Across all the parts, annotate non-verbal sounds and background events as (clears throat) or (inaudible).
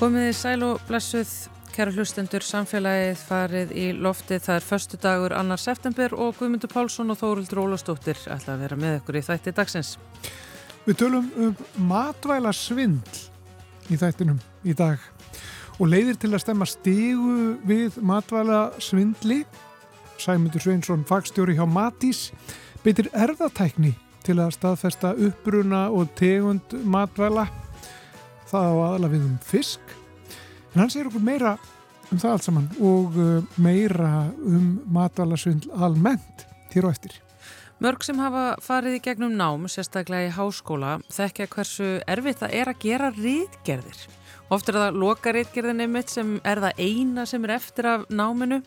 Komiði sæl og blessuð, kæra hlustendur, samfélagið farið í loftið. Það er förstu dagur annar september og Guðmundur Pálsson og Þórildur Ólastóttir ætla að vera með ykkur í þætti dagsins. Við tölum um matvæla svindl í þættinum í dag og leiðir til að stemma stígu við matvæla svindli. Sæmundur Sveinsson, fagstjóri hjá Matís, beitir erðatækni til að staðfesta uppbruna og tegund matvæla. Það á aðalega við um fisk. En hann segir okkur meira um það allt saman og uh, meira um matvæla svindl almennt hér á eftir. Mörg sem hafa farið í gegnum nám, sérstaklega í háskóla, þekkja hversu erfitt það er að gera rítgerðir. Oft er það loka rítgerðinni mitt sem er það eina sem er eftir af náminu.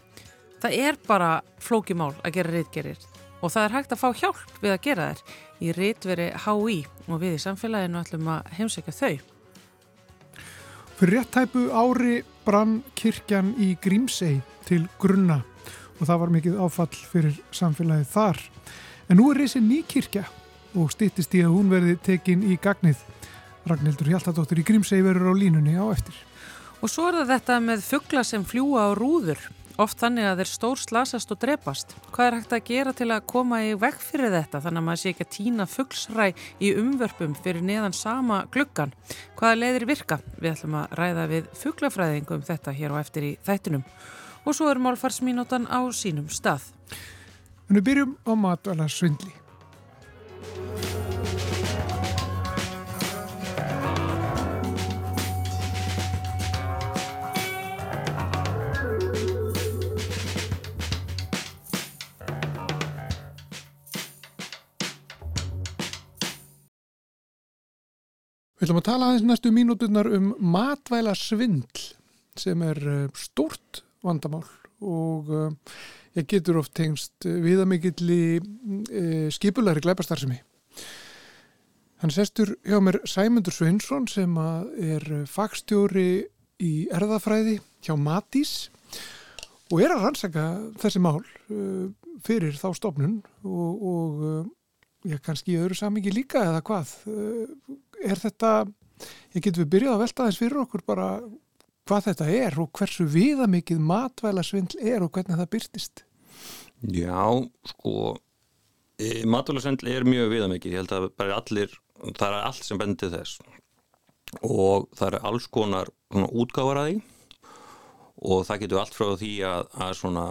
Það er bara flókimál að gera rítgerðir og það er hægt að fá hjálp við að gera þær í rítveri HÍ og við í samfélaginu ætlum að heimsækja þau. Fyrir réttæpu ári brann kirkjan í Grímsei til grunna og það var mikið áfall fyrir samfélagið þar. En nú er reysið ný kirkja og stýttist í að hún verði tekin í gagnið. Ragnhildur Hjaltadóttir í Grímsei verður á línunni á eftir. Og svo er það þetta með fuggla sem fljúa á rúður. Oft þannig að þeir stór slasast og drepast. Hvað er hægt að gera til að koma í vekk fyrir þetta þannig að maður sé ekki að týna fugglsræ í umvörpum fyrir neðan sama gluggan? Hvaða leiðir virka? Við ætlum að ræða við fugglafræðingum þetta hér og eftir í þættinum. Og svo er málfarsmínótan á sínum stað. Við byrjum á matvæla svindli. Við ætlum að tala aðeins næstu mínúturnar um matvæla svindl sem er eh, stórt vandamál og uh, ég getur oft tengst viðamikill í uh, skipulari glæpastarsimi. Hann sestur hjá mér Sæmundur Sveinsson sem er fagstjóri í erðafræði hjá Matís og er að rannsaka þessi mál fyrir þá stofnun og, og já, kannski í öðru samingi líka eða hvað? Er þetta, ég getur við byrjað að velta þess fyrir okkur bara hvað þetta er og hversu viðamikið matvæla svindl er og hvernig það byrtist Já, sko e, matvæla svindl er mjög viðamikið, ég held að bara allir það er allt sem bendir þess. Og það er alls konar útgáðar að því og það getur allt frá því að, að, svona,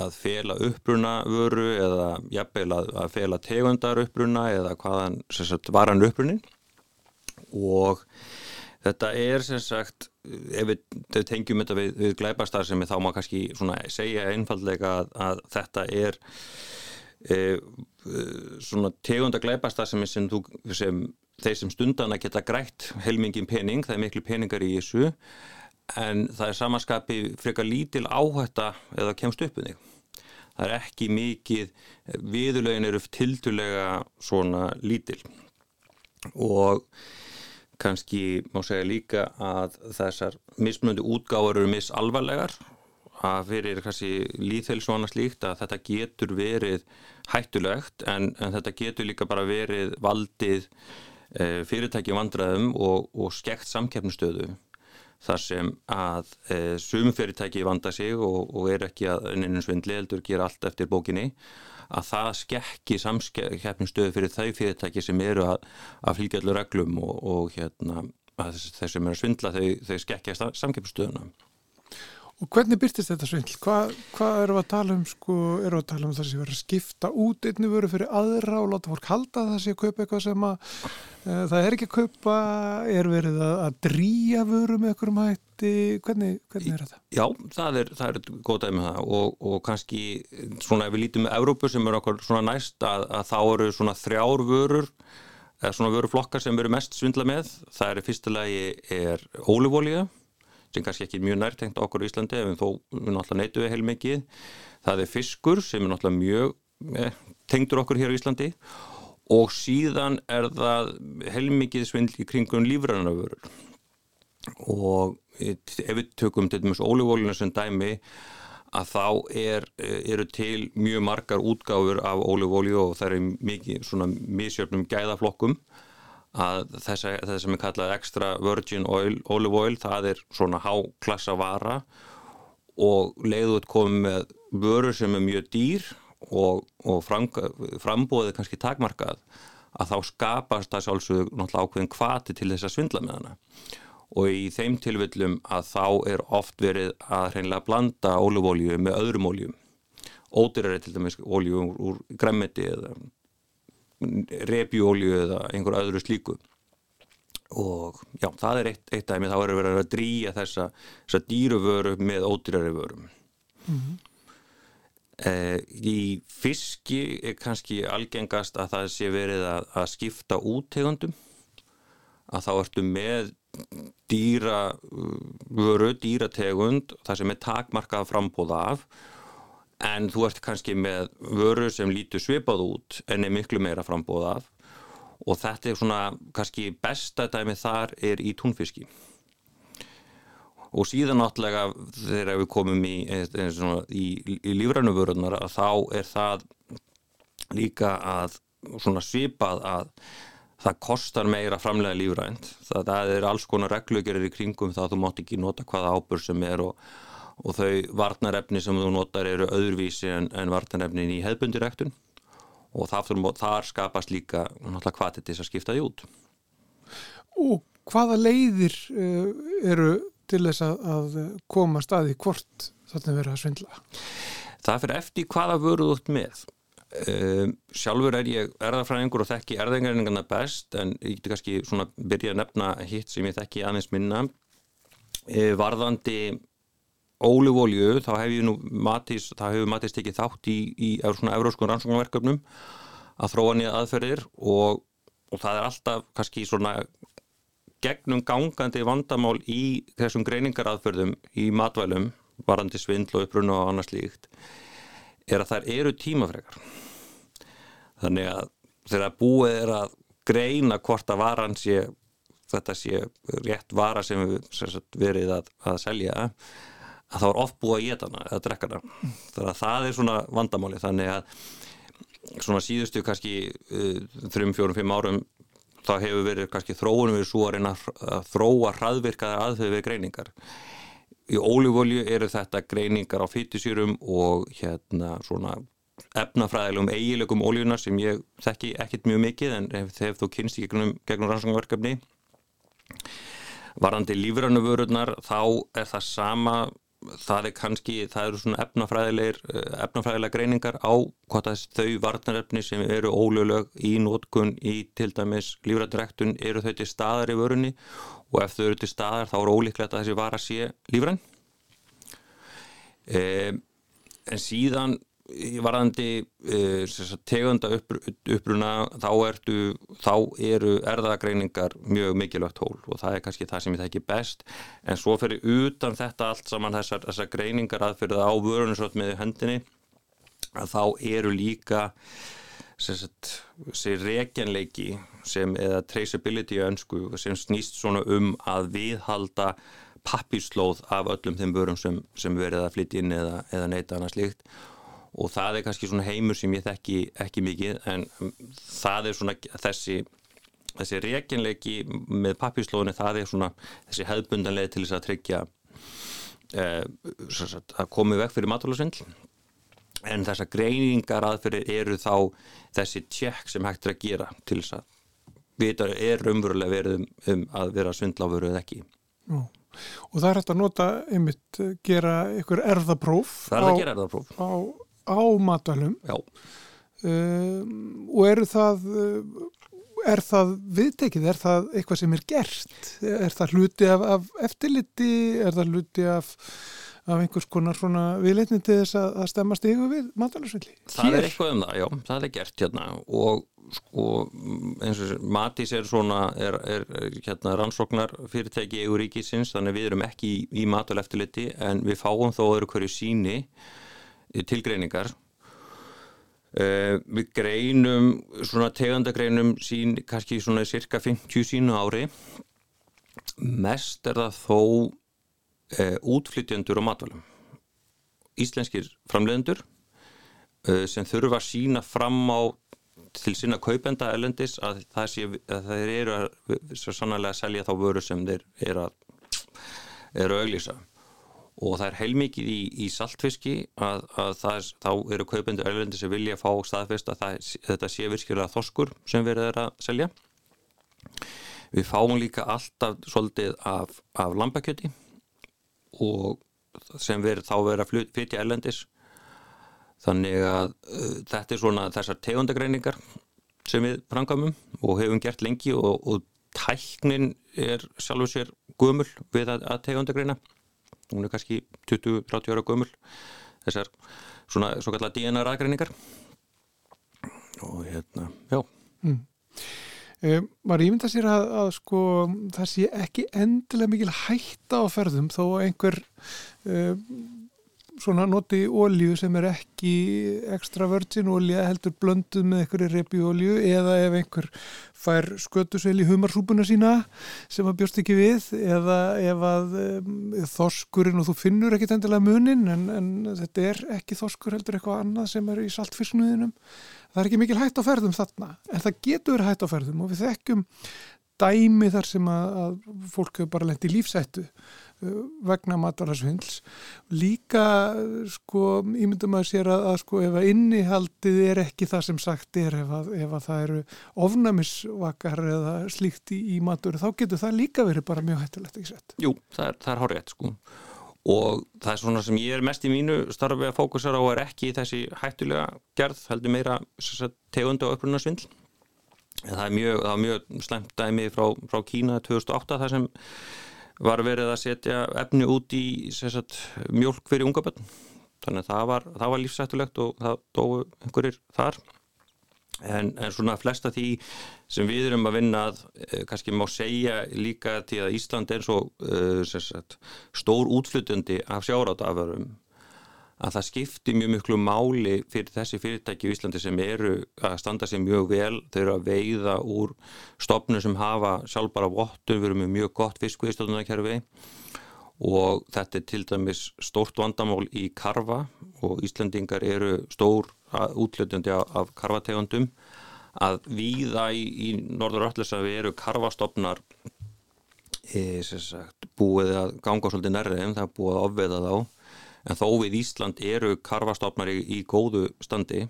að fela uppbruna vöru eða jafnveil að, að fela tegundar uppbruna eða hvaðan sagt, varan uppbrunin og þetta er sem sagt ef við, tengjum þetta við, við glæpastar sem þá má kannski segja einfallega að, þetta er e, svona tegunda glæpastar sem, sem, sem þeir sem stundana geta grætt helmingin pening, það er miklu peningar í þessu en það er samaskapi frekar lítil áhætta eða kemst upp um þig. Það er ekki mikið viðulögin eru tildulega svona lítil. Og kannski má segja líka að þessar mismunandi útgáður eru misalvarlegar. Að fyrir kannski líðheilsvona slíkt að þetta getur verið hættulegt en, en þetta getur líka bara verið valdið e, fyrirtæki vandraðum og, og skekt samkeppnustöðu þar sem að e, sum fyrirtæki vanda sig og, og er ekki að enninu svindli heldur gera allt eftir bókinni að það skekki samkeppninstöðu fyrir þau fyrirtæki sem eru að, að fylgja allur reglum og, og hérna, þeir sem eru að svindla þau, þau skekkja samkeppninstöðuna. Og hvernig byrtist þetta svindl? Hvað hva eru að tala um, sko, eru að tala um það sem verður að skipta út einni vöru fyrir aðra og láta fólk halda það sem kaupa eitthvað sem að e, það er ekki að kaupa, er verið að, að drýja vöru með einhverjum hætti, hvernig, hvernig er þetta? Já, það er, það er góð dæmi það og, og kannski svona ef við lítum með Európu sem er okkur svona næst að, að þá eru svona þrjár vörur eða svona vöruflokkar sem veru mest svindla með, það er fyrstulegi er ólífólíða sem kannski ekki mjög nærtengt okkur í Íslandi en þó náttúrulega neytu við heilmikið. Það er fiskur sem er náttúrulega mjög eh, tengdur okkur hér á Íslandi. Og síðan er það heilmikið svindl í kringum lífrænavörur. Og ef við tökum til dæmis ólífólina sem dæmi að þá er, eru til mjög margar útgáfur af ólífólju og það er mikið svona misjöfnum gæðaflokkum að þess að sem er kallað extra virgin oil, olive oil, það er svona háklassa vara og leiðut komið með vörur sem er mjög dýr og, og frambóðið kannski takmarkað að þá skapast það sjálfsög náttúrulega ákveðin kvati til þess að svindla með hana. Og í þeim tilvillum að þá er oft verið að hreinlega blanda ólífólju með öðrum óljum ódyrari til dæmis ólju úr gremmiti eða repjólju eða einhver öðru slíku. Og já, það er eitt, eitt dæmi. Þá er verið að drýja þessa, þessa dýruvöru með ódyrari vörum. Mm -hmm. eh, í fiski er kannski algengast að það sé verið að, að skipta úttegundum að þá ertu með dýra vöru, dýrategund það sem er takmarkað frambóða af en þú ert kannski með vöru sem lítur svipað út en er miklu meira frambóða af. Og þetta er svona kannski besta dæmi þar er í túnfiski. Og síðan náttúrulega þegar við komum í, í, í lífrænuvörunar þá er það líka að svipað að það kostar meira framlega lífrænt. Það, það er alls konar reglugerir í kringum það að þú mátt ekki nota hvaða ábur sem er og, og þau varnarefni sem þú notar eru öðruvísi en, en varnarefnin í hefbundirektun og það, þar skapast líka náttúrulega hvað til þess að skipta því út. Og hvaða leiðir uh, eru til þess að, að koma staði hvort þarna verið að svindla? Það fyrir eftir hvaða vöruð út með. Uh, sjálfur er ég erðarfræðingur og þekki erðingaringarna best en ég geti kannski svona byrja að nefna hitt sem ég þekki aðeins minna. Uh, varðandi ólífólju, þá hef ég nú Matís, þá hefur Matís tekið þátt í, í svona euróskun rannsóknarverkefnum að þróa nýja aðferðir og, og það er alltaf kannski svona gegnum gangandi vandamál í þessum greiningaraðferðum í matvælum, varandi svindl og upprunna og annars líkt er að þær eru tímafrekar. Þannig að þegar búið er að greina hvort að varan sé þetta sé rétt vara sem við verið að, að selja að það var oft búið að geta hana eða drekka hana. Þannig að það er svona vandamáli þannig að svona síðustu kannski uh, þrjum, fjórum, fimm árum þá hefur verið kannski þróunum við svo að reyna að þróa hraðvirkaðar aðföðu við greiningar. Í ólífólju eru þetta greiningar á fytisýrum og hérna svona efnafræðilegum eigilegum ólíunar sem ég þekki ekkit mjög mikið en þegar þú kynst í gegnum, gegnum rannsóknarverkefni. Varandi lífrannuvörurnar þá er það sama það er kannski, það eru svona efnafræðilegar eh, efnafræðilega greiningar á hvort að þau varnarefni sem eru ólögleg í nótkun í til dæmis lífræðdirektun eru þau til staðar í vörunni og ef þau eru til staðar þá er ólíklegt að þessi var að sé lífræn. Eh, en síðan varðandi uh, tegunda uppruna þá, ertu, þá eru erðagreiningar mjög mikilvægt hól og það er kannski það sem ég þekki best. En svo fyrir utan þetta allt saman þessar, þessar greiningar aðfyrða á vörunusvöld með hendinni að þá eru líka sér reikjanleiki sem eða traceability önsku sem snýst svona um að viðhalda pappíslóð af öllum þeim vörum sem, sem verið að flytja inn eða, eða neyta annars líkt og það er kannski svona heimur sem ég þekki ekki mikið en það er svona þessi þessi reginleiki með papíslóðinu það er svona þessi hefðbundanlega til þess að tryggja eh, að komi vekk fyrir matúlasvindl en þessar greiningar aðferðir eru þá þessi tjekk sem hægt er að gera til þess að vita er umverulega verið um, um að vera svindláfuru eða ekki. Jú. og það er hægt að nota einmitt gera ykkur erðapróf það er að gera erðapróf á á matalum um, og eru það er það viðtekið, er það eitthvað sem er gert, er það hluti af, af eftirliti, er það hluti af, af einhvers konar svona viðleitni til þess að, að stemma stígu við matalusvilli? Það er eitthvað um það, já, það er gert hérna og sko eins og Matís er svona er, er, hérna rannsóknar fyrirtæki í Euríkisins, þannig við erum ekki í, í mataleftirliti en við fáum þó öðru hverju síni tilgreiningar. Uh, við greinum svona tegandagreinum sín kannski svona cirka 50 sínu ári. Mest er það þó uh, útflytjandur og matvælum. Íslenskir framlegendur uh, sem þurfa að sína fram á til sína kaupenda elendis að það sé að þeir eru að svo sannlega að selja þá vöru sem þeir eru að eru auglýsa og það er heilmikið í, í saltfiski að, að það, þá eru kaupendur elendis sem vilja fá staðfest að það, þetta sé virkilega þoskur sem verður þeir að selja við fáum líka alltaf svolítið af, af lambakjöti og sem verður þá verður að flytja elendis Þannig að uh, þetta er svona þessar tegundagreiningar sem við frangamum og hefum gert lengi og, og tæknin er sjálfur sér gömul við að, að tegundagreina. Hún er kannski 20-30 ára gömul. Þessar svona svo kallar DNA-ræðgreiningar. Og hérna, já. Mm. Um, maður ímynda sér að, að sko, það sé ekki endilega mikil hætta á ferðum þó einhver um, svona noti ólíu sem er ekki extra virgin ólíu heldur blönduð með einhverju repi ólíu eða ef einhver fær skötusveil í humarsúpuna sína sem að bjóst ekki við eða ef að um, þoskurinn og þú finnur ekkit endilega munin en, en þetta er ekki þoskur heldur eitthvað annað sem er í saltfisknuðinum það er ekki mikil hægt á ferðum þarna en það getur hægt á ferðum og við þekkjum dæmi þar sem að, að fólk hefur bara lendið lífsættu Uh, vegna matvarasvindls líka sko ímyndum að sér að, að sko ef að innihaldið er ekki það sem sagt er ef að, ef að það eru ofnamisvakar eða slíkt í, í matur þá getur það líka verið bara mjög hættilegt ekki sett. Jú, það er, er hórið sko. Og það er svona sem ég er mest í mínu starfi að fókusera á er ekki þessi hættulega gerð, heldur meira tegundu og upprunna svindl það er mjög, það mjög slemt dæmi frá, frá Kína 2008 þar sem var verið að setja efni út í sagt, mjölk fyrir unga börn. Þannig að það var, það var lífsættulegt og það dói einhverjir þar. En, en svona flesta því sem við erum að vinna að eh, kannski má segja líka til að Ísland er svo uh, sagt, stór útflutundi af sjárátafarum að það skipti mjög miklu máli fyrir þessi fyrirtæki í Íslandi sem eru að standa sér mjög vel, þau eru að veiða úr stopnum sem hafa sjálfbara vottur, við erum með mjög gott fiskveistöðunarkerfi og þetta er til dæmis stórt vandamál í karfa og Íslandingar eru stór útlötundi af karfategundum. Að víða í, í norður öllusafi eru karfastofnar e, sagt, búið að ganga svolítið nærrið en það er búið að ofveða þá en þó við Ísland eru karfastofnar í, í góðu standi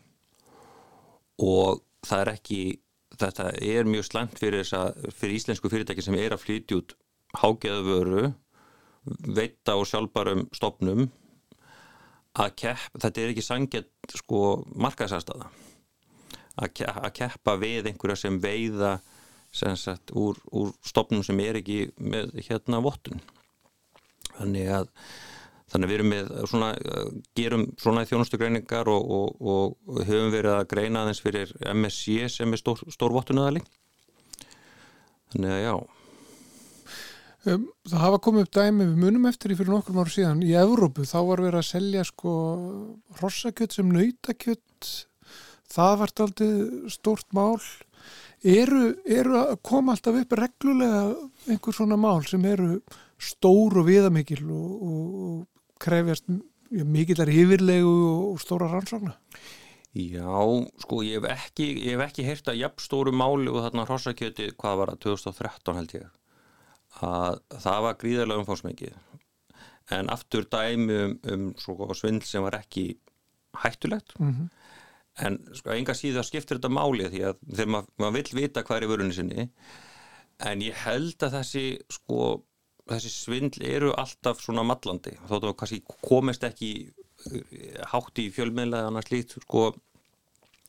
og það er ekki þetta er mjög slemt fyrir, þessa, fyrir íslensku fyrirtæki sem er að flytja út hágeðvöru veita og sjálfbarum stopnum að kepp, þetta er ekki sangett sko markaðsæstaða að, kepp, að keppa við einhverja sem veiða sem sagt, úr, úr stopnum sem er ekki með hérna vottun. Þannig að Þannig við erum með svona, gerum svona þjónustugreiningar og, og, og höfum verið að greina aðeins fyrir MSC sem er stór, stórvottunuðali. Þannig að já. Um, það hafa komið upp dæmi við munum eftir í fyrir nokkur ára síðan. Í Evrópu þá var verið að selja sko rossakjött sem nautakjött. Það vart aldrei stórt mál. Eru, eru að koma alltaf upp reglulega einhver svona mál sem eru stór og viðamikil og, og krefjast mikillar yfirlegu og stóra rannsókna? Já, sko ég hef ekki, ég hef ekki heyrt að jafn stóru máli og þarna hrossakjöti, hvað var það, 2013 held ég, að það var gríðarlega umfásmikið. En aftur dæmi um, um svindl sem var ekki hættulegt, mm -hmm. en sko enga síðan skiptir þetta máli því að þegar maður mað vill vita hvað er í vörunni sinni, en ég held að þessi sko þessi svindl eru alltaf svona mallandi. Þóttu að kannski komist ekki eh, hátt í fjölmiðla eða annars lít sko,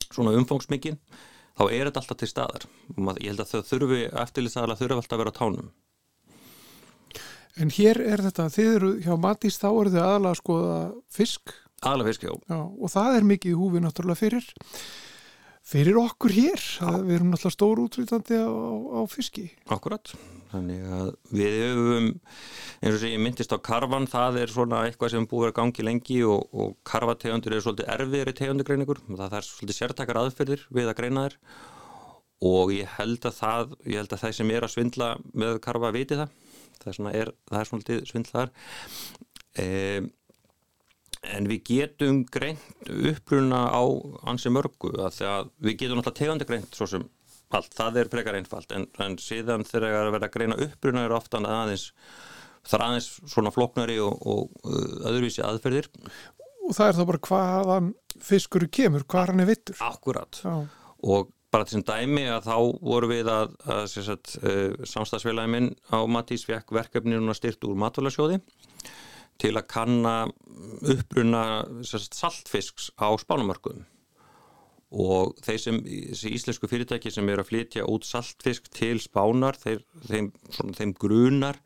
svona umfangsmikinn þá er þetta alltaf til staðar. Og ég held að þau þurfi eftirlýstaðala þurfi alltaf að vera á tánum. En hér er þetta, þið eru hjá Matís þá eru þið aðalega að skoða fisk? Aðalega fisk, já. já og það er mikið í húfi náttúrulega fyrir fyrir okkur hér, við erum náttúrulega stór útvítandi á, á fiski. Akkurat. Þannig að við höfum eins og sem ég myndist á karvan það er svona eitthvað sem búið að gangi lengi og, og karvategundur er svolítið erfiðri tegundugreiningur, það er svolítið sértakar aðferðir við að greina þér og ég held að það ég held að það sem er að svindla með karva viti það. Það er svona, er, það er svolítið svindlaðar e, en við getum greint uppruna á ansi mörgu að þegar við getum alltaf tegandi greint svo sem allt, það er frekar einfalt en, en síðan þegar er að vera að greina uppruna er ofta aðeins það er aðeins svona floknari og, og uh, öðruvísi aðferðir. Og það er þá bara hvaðan fiskur kemur, hvað hann er vittur Akkurat. Já. og bara til sem dæmi að þá voru við að, að uh, samstagsfélagi minn á Matís fekk verkefni núna styrt úr matvælasjóði til að kanna uppbruna saltfisks á spánumörkuðum og þeir sem, þessi íslensku fyrirtæki sem eru að flytja út saltfisk til spánar, þeir, þeim, svona, þeim grunar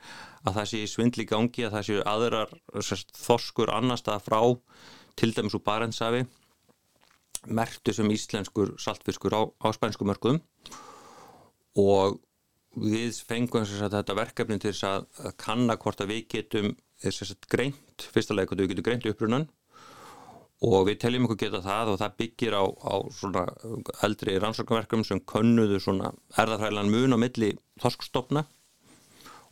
að það sé svindli gangi, að það sé aðrar sagt, þoskur annar stað frá til dæmis úr Barentsafi mertu sem íslenskur saltfiskur á, á spænsku mörgum og við fengum þetta verkefni til að kanna hvort að við getum sagt, greint, fyrsta leik að við getum greint upprunan og við teljum ykkur geta það og það byggir á, á svona eldri rannsóknverkum sem könnuðu svona erðafræðilegan mun á milli þorskstofna.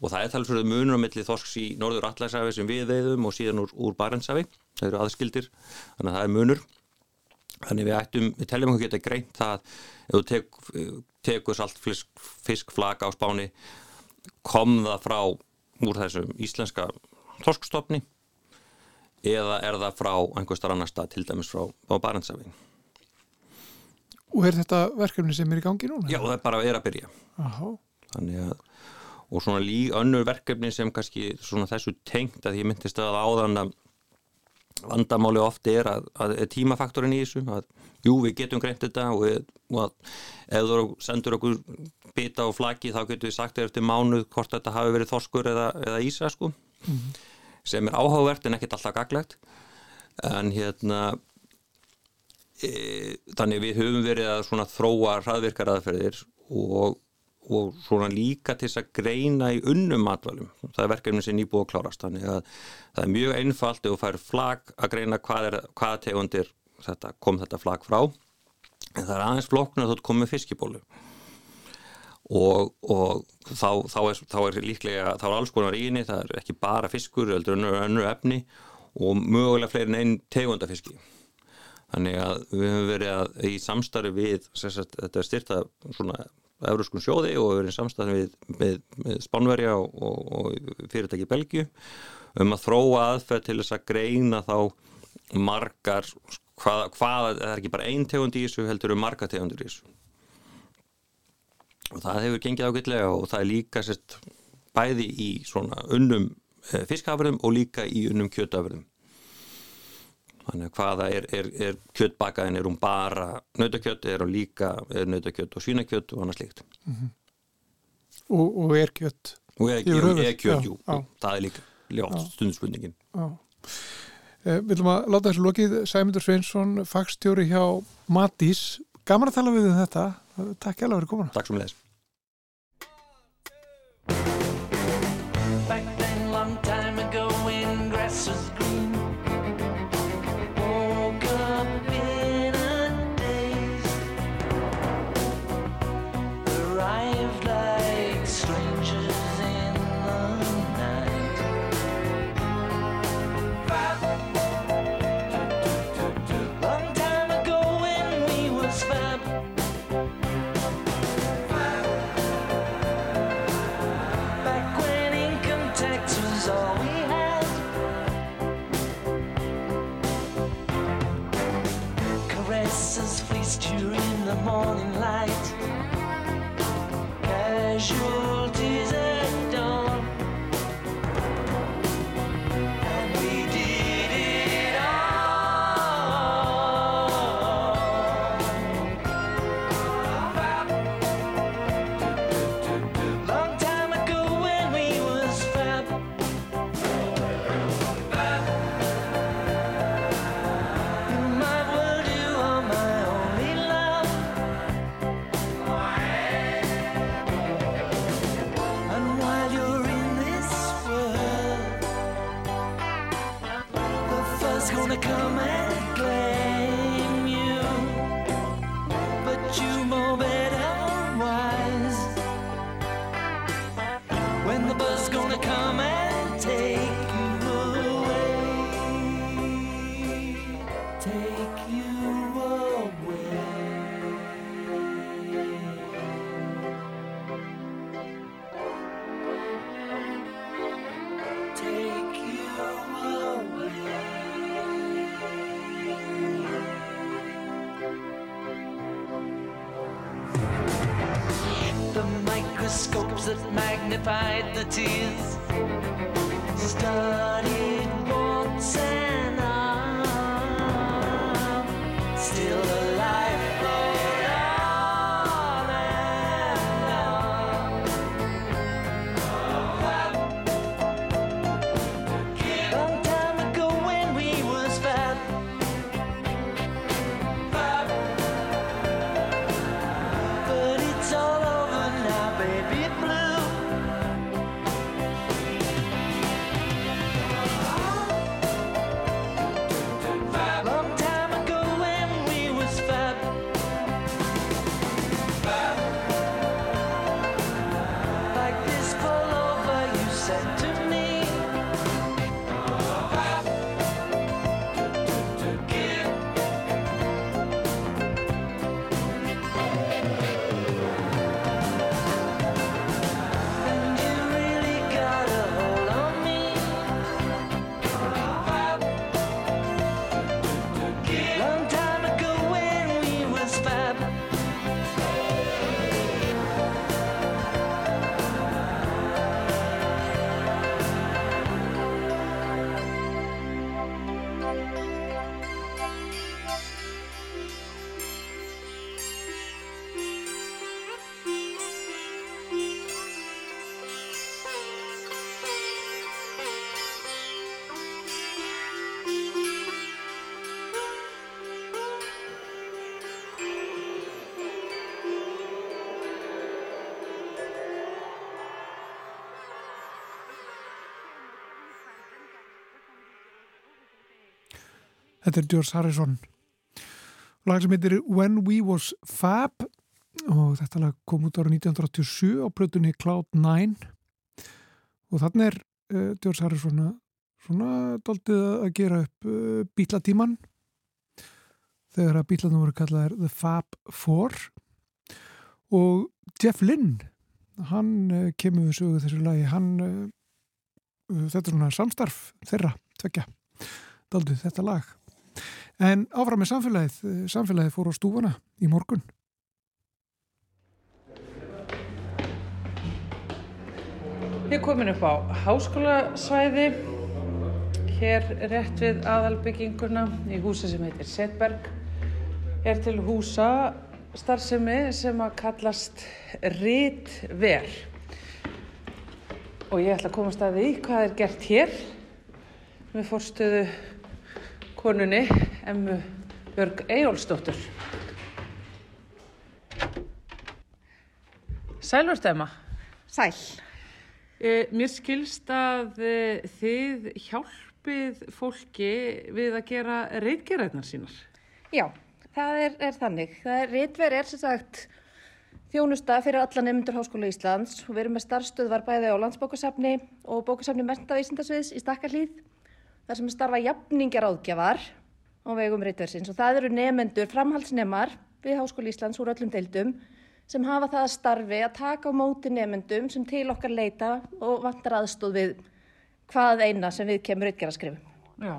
Og það er talsverðu munur á milli þorsks í norður allægsafi sem við veiðum og síðan úr, úr Barentsafi, það eru aðskildir þannig að það er munur. Þannig við ættum, við teljum ykkur geta greint það ef þú tek, tekur salt fisk, fiskflag á spáni kom það frá úr þessum íslenska þorskstofni eða er það frá einhverstar annar stað til dæmis frá, frá Barentsafin Og er þetta verkefni sem er í gangi núna? Já, það er bara að vera að byrja Aha. Þannig að og svona lík önnur verkefni sem kannski svona þessu tengt að ég myndist að áðan að vandamáli ofti er að, að tímafaktorin í þessu að jú við getum greint þetta og, við, og að ef þú sendur okkur bita á flaki þá getum við sagt eftir mánuð hvort þetta hafi verið þorskur eða, eða ísa sko mm -hmm. Sem er áhugavert en ekkert alltaf gaglegt en hérna e, þannig við höfum verið að svona þróa hraðvirkaraðferðir og og svona líka til þess að greina í unnum matvælum. Það er verkefni sem nýbúið að klárast. Þannig að það er mjög einfalt þú fær flag að greina hvað er, hvaða tegundir þetta, kom þetta flag frá. En það er aðeins flokkur að þú komið fiskibólu. Og, og þá, þá, er, þá er líklega, þá er alls konar í henni, það er ekki bara fiskur, það er önnur efni og mögulega fleiri en einn tegundafiski. Þannig að við höfum verið að, í samstarfi við, sagt, þetta er styrta svona Euróskun sjóði og við erum samstæðan við með, með Spánverja og, og, og fyrirtæki Belgiu um að þróa aðferð til þess að greina þá margar hvað, hvað það er ekki bara ein tegund í þessu heldur um marga tegundir í þessu og það hefur gengið ágætlega og það er líka sérst bæði í svona unnum eh, fiskafverðum og líka í unnum kjötafverðum Þannig að hvaða er, er, er kjöttbakaðin, er hún bara nautakjött, er hún líka nautakjött og svínakjött og annað slikt. Mm -hmm. og, og er kjött? Og er, er, kjött, jú, já. það er líka ljótt stundspurningin. Eh, viljum að láta þessu lokið Sæmundur Sveinsson, fagstjóri hjá Matís. Gaman að tala við um þetta. Takk hjálpa fyrir komuna. Takk sem leðis. The gonna come and claim that magnified the tears. Studied Þetta er George Harrison. Lag sem heitir When We Was Fab og þetta lag kom út ára 1987 á plötunni Cloud9 og þannig er uh, George Harrison svona doldið að gera upp uh, bítlatíman þegar að bítlarnir voru kallaðir The Fab Four. Og Jeff Lynne hann uh, kemur við sögu þessu lagi. Hann þetta er svona samstarf þeirra, tvekja doldið þetta lag En áfram með samfélagið, samfélagið fór á stúfana í morgun. Við komin upp á háskólasvæði, hér rétt við aðalbygginguna í húsi sem heitir Setberg. Er til húsa starfsemi sem að kallast Ritver. Og ég ætla að komast að því hvað er gert hér með fórstöðu konunni Emmu Björg Eyjólfsdóttur. Sælvart Emma. Sæl. E, mér skilst að e, þið hjálpið fólki við að gera reitgeræðnar sínar. Já, það er, er þannig. Það er sem sagt þjónusta fyrir alla nefndur Háskóla Íslands og við erum með starfstöðvar bæði á landsbókasafni og bókasafni mentavísindasviðs í Stakkarhlíð þar sem starfa jafningar áðgjafar á vegum ritversins og það eru nefnendur, framhaldsnemar við Háskóla Íslands úr öllum deildum sem hafa það að starfi að taka á móti nefnendum sem til okkar leita og vantar aðstóð við hvað eina sem við kemur ritgeraskrifum. Já,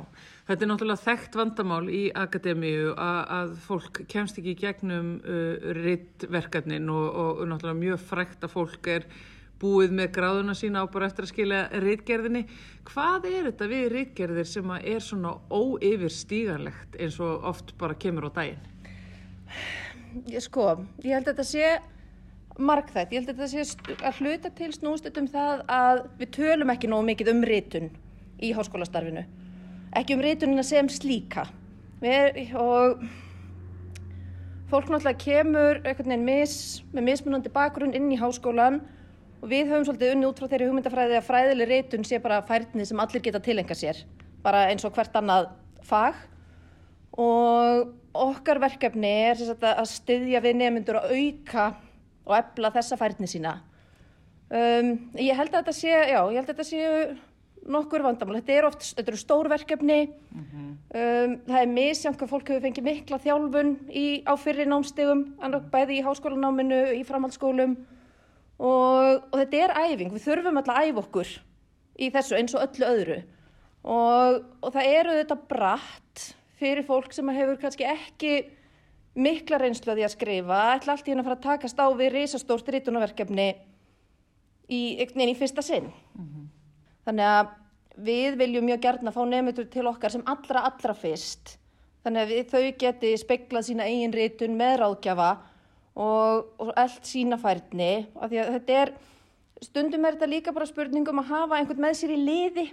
þetta er náttúrulega þekkt vandamál í akademíu að, að fólk kemst ekki í gegnum uh, rittverkefnin og, og náttúrulega mjög frækt að fólk er búið með gráðuna sína á bara eftir að skilja rittgerðinni. Hvað er þetta við rittgerðir sem er svona óyfirstíganlegt eins og oft bara kemur á daginn? Ég sko, ég held að þetta sé margþætt, ég held að þetta sé að hluta til snúst um það að við tölum ekki nógu mikið um ritun í háskólastarfinu, ekki um ritunina sem slíka við, og fólk náttúrulega kemur með mismunandi bakgrunn inn í háskólan og við höfum svolítið unni út frá þeirri hugmyndafræði að fræðileg ritun sé bara færni sem allir geta tilenga sér, bara eins og hvert annað fag. Og okkar verkefni er sagt, að styðja við nefnendur að auka og efla þessa færni sína. Um, ég held að þetta sé, já, ég held að þetta sé nokkur vandamál. Þetta er oft, þetta eru stórverkefni, um, það er misjant hvað fólk hefur fengið mikla þjálfun í, á fyrri námstegum, annað bæði í háskólanáminu, í framhaldsskólum og, og þetta er æfing, við þurfum alltaf að æfa okkur í þessu eins og öllu öðru og, og það eru þetta bratt fyrir fólk sem hefur kannski ekki mikla reynslu að því að skrifa, ætla allt í henni að fara að takast á við risastórt rítunaverkefni í, í fyrsta sinn. Þannig að við viljum mjög gert að fá nefndur til okkar sem allra, allra fyrst. Þannig að við, þau geti speklað sína eigin ritun með ráðgjafa og, og allt sína færni. Af því að þetta er, stundum er þetta líka bara spurningum að hafa einhvern með sér í liði.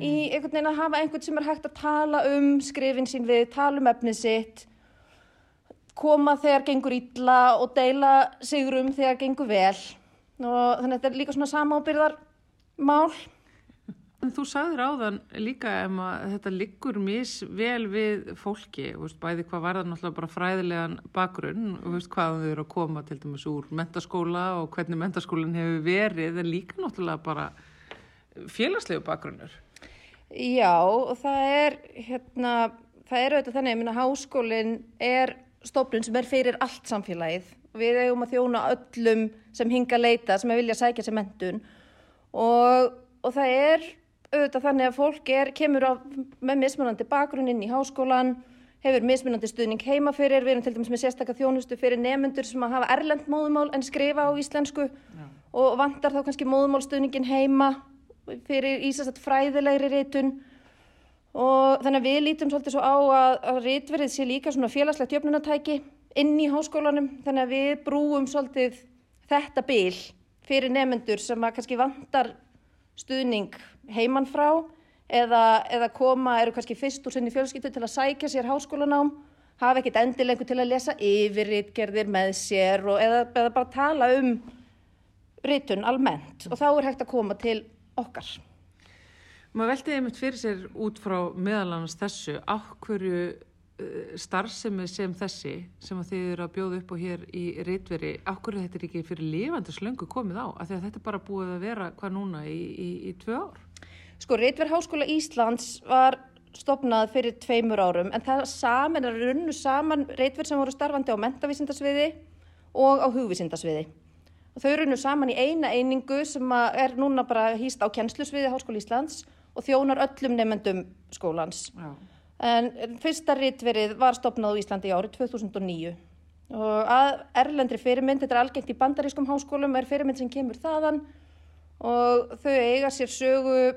Í einhvern veginn að hafa einhvern sem er hægt að tala um skrifin sín við, tala um efnið sitt, koma þegar gengur illa og deila sigurum þegar gengur vel. Og þannig að þetta er líka svona samábyrðar mál. En þú sagðir áðan líka um að þetta liggur misvel við fólki, veist, bæði hvað var það náttúrulega bara fræðilegan bakgrunn og veist hvað þau eru að koma til dæmis úr mentaskóla og hvernig mentaskólinn hefur verið, en líka náttúrulega bara félagslegu bakgrunnur. Já, og það er, hérna, það er auðvitað þannig, minna, háskólinn er stofnun sem er fyrir allt samfélagið. Við eigum að þjóna öllum sem hinga að leita, sem er vilja að sækja sér mentun og, og það er auðvitað þannig að fólk er, kemur á, með mismunandi bakgrunn inn í háskólan, hefur mismunandi stuðning heima fyrir, við erum til dæmis með sérstakka þjónustu fyrir nemyndur sem að hafa erlend móðumál en skrifa á íslensku og vantar þá kannski móðumálstuðningin heima fyrir ísast fræðilegri ritun. Og þannig að við lítum svolítið svo á að, að ritverið sé líka svona félagslegt jöfnunatæki inn í háskólanum. Þannig að við brúum svolítið þetta bil fyrir nefnendur sem að kannski vantar stuðning heiman frá eða, eða koma, eru kannski fyrst úr sinni fjölskyldu til að sækja sér háskólanám hafa ekkit endilengur til að lesa yfir ritgerðir með sér og, eða, eða bara tala um ritun almennt og þá er hægt að koma til okkar. Maður veltiði einmitt fyrir sér út frá meðalannast þessu, áhverju uh, starfsemi sem þessi sem að þið eru að bjóða upp á hér í ritveri, áhverju þetta er ekki fyrir lifandi slöngu komið á, af því að þetta er bara búið að vera hvað núna í, í, í tvö ár? Sko, Ritver Háskóla Íslands var stopnað fyrir tveimur árum en það saman er runnu saman Ritver sem voru starfandi á mentavísindasviði og á hugvísindasviði. Og þau runnu saman í eina einingu sem er núna bara hýst á kennslusviði Háskóla Íslands og þjónar öllum nefnendum skólans. Já. En fyrsta ritverið var stopnað á Íslandi í árið 2009 og að erlendri fyrirmynd, þetta er algengt í bandarískum háskólum, er fyrirmynd sem kemur þaðan og þau eiga sér sögu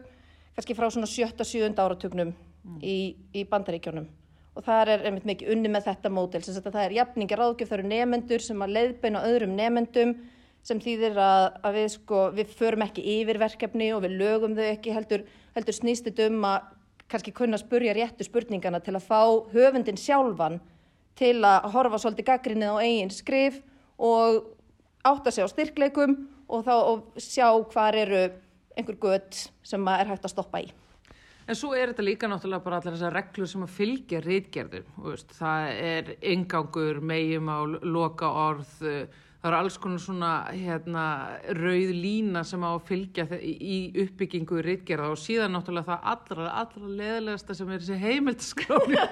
kannski frá svona sjötta, sjöunda áratugnum í, í bandaríkjónum og þar er einmitt mikið unni með þetta mótel, sem að það er jafningar ráðgjöf, það eru nefendur sem að leiðbeina öðrum nefendum sem þýðir að, að við sko, við förum ekki yfir verkefni og við lögum þau ekki heldur, heldur snýst þetta um að kannski kunna spurja réttu spurningana til að fá höfundin sjálfan til að horfa svolítið gaggrinnið á eigin skrif og átta sig á styrkleikum og þá og sjá hvar eru einhver gött sem er hægt að stoppa í. En svo er þetta líka náttúrulega bara allar þessar reglur sem að fylgja rítgerðum. Það er ingangur, meginmál, loka orð, það eru alls konar svona hérna, rauð lína sem á að fylgja í uppbyggingu rítgerða og síðan náttúrulega það allra, allra leðilegasta sem er þessi heimildaskráni.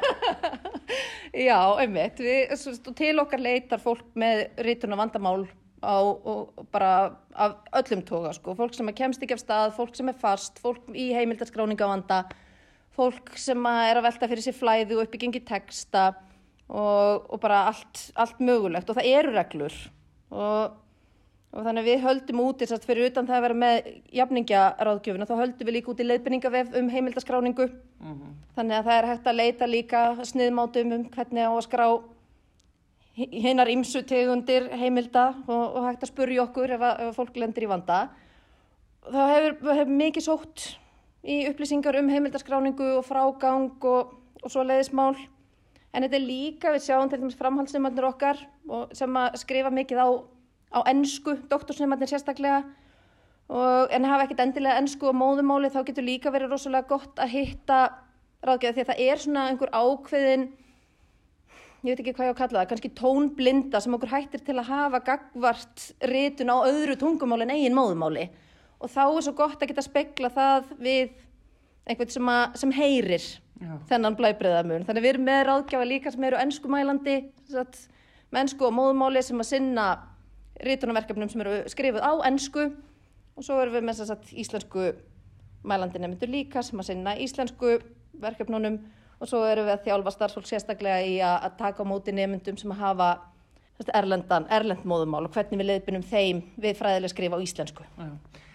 (laughs) Já, einmitt. Við, til okkar leitar fólk með rituna vandamál á og bara af öllum toga, sko. Fólk sem kemst ekki af stað, fólk sem er fast, fólk í heimildaskráninga vanda, fólk sem er að velta fyrir sér flæði og uppbyggingi texta og, og bara allt, allt mögulegt. Og það eru reglur. Og, og þannig að við höldum út þess að fyrir utan það að vera með jafningjaráðgjöfuna, þá höldum við líka út í leiðbenningavef um heimildaskráningu. Þannig að það er hægt að leita líka sniðmátum um hvernig á að skrá hinnar ymsu tegundir heimilda og, og hægt að spurja okkur ef, að, ef að fólk lendir í vanda. Það hefur, hefur mikið sótt í upplýsingar um heimildaskráningu og frágang og, og svo leiðismál. En þetta er líka, við sjáum til dæmis framhaldsnefnarnir okkar sem skrifa mikið á, á ennsku, doktorsnefnarnir sérstaklega, og, en hafa ekkert endilega ennsku og móðumáli, þá getur líka verið rosalega gott að hitta ráðgjöf því að það er svona einhver ákveðin, ég veit ekki hvað ég á að kalla það, kannski tónblinda sem okkur hættir til að hafa gagvart ritun á öðru tungumáli en eigin móðumáli. og þá er svo gott að geta spekla það við einhvern sem, að, sem heyrir Já. þennan blæbreyðamun. Þannig við erum með ráðgjafa líka sem eru ennskumælandi, með ennsku og móðumáli sem að sinna rítunarverkefnum sem eru skrifuð á ennsku og svo erum við með satt, íslensku mælandi nefndur líka sem að sinna íslensku verkefnunum og svo erum við að þjálfa starfsfólk sérstaklega í að, að taka á móti nefndum sem hafa erlendan, erlend móðumál og hvernig við leiðbynum þeim við fræðilega skrifa á íslensku. Já.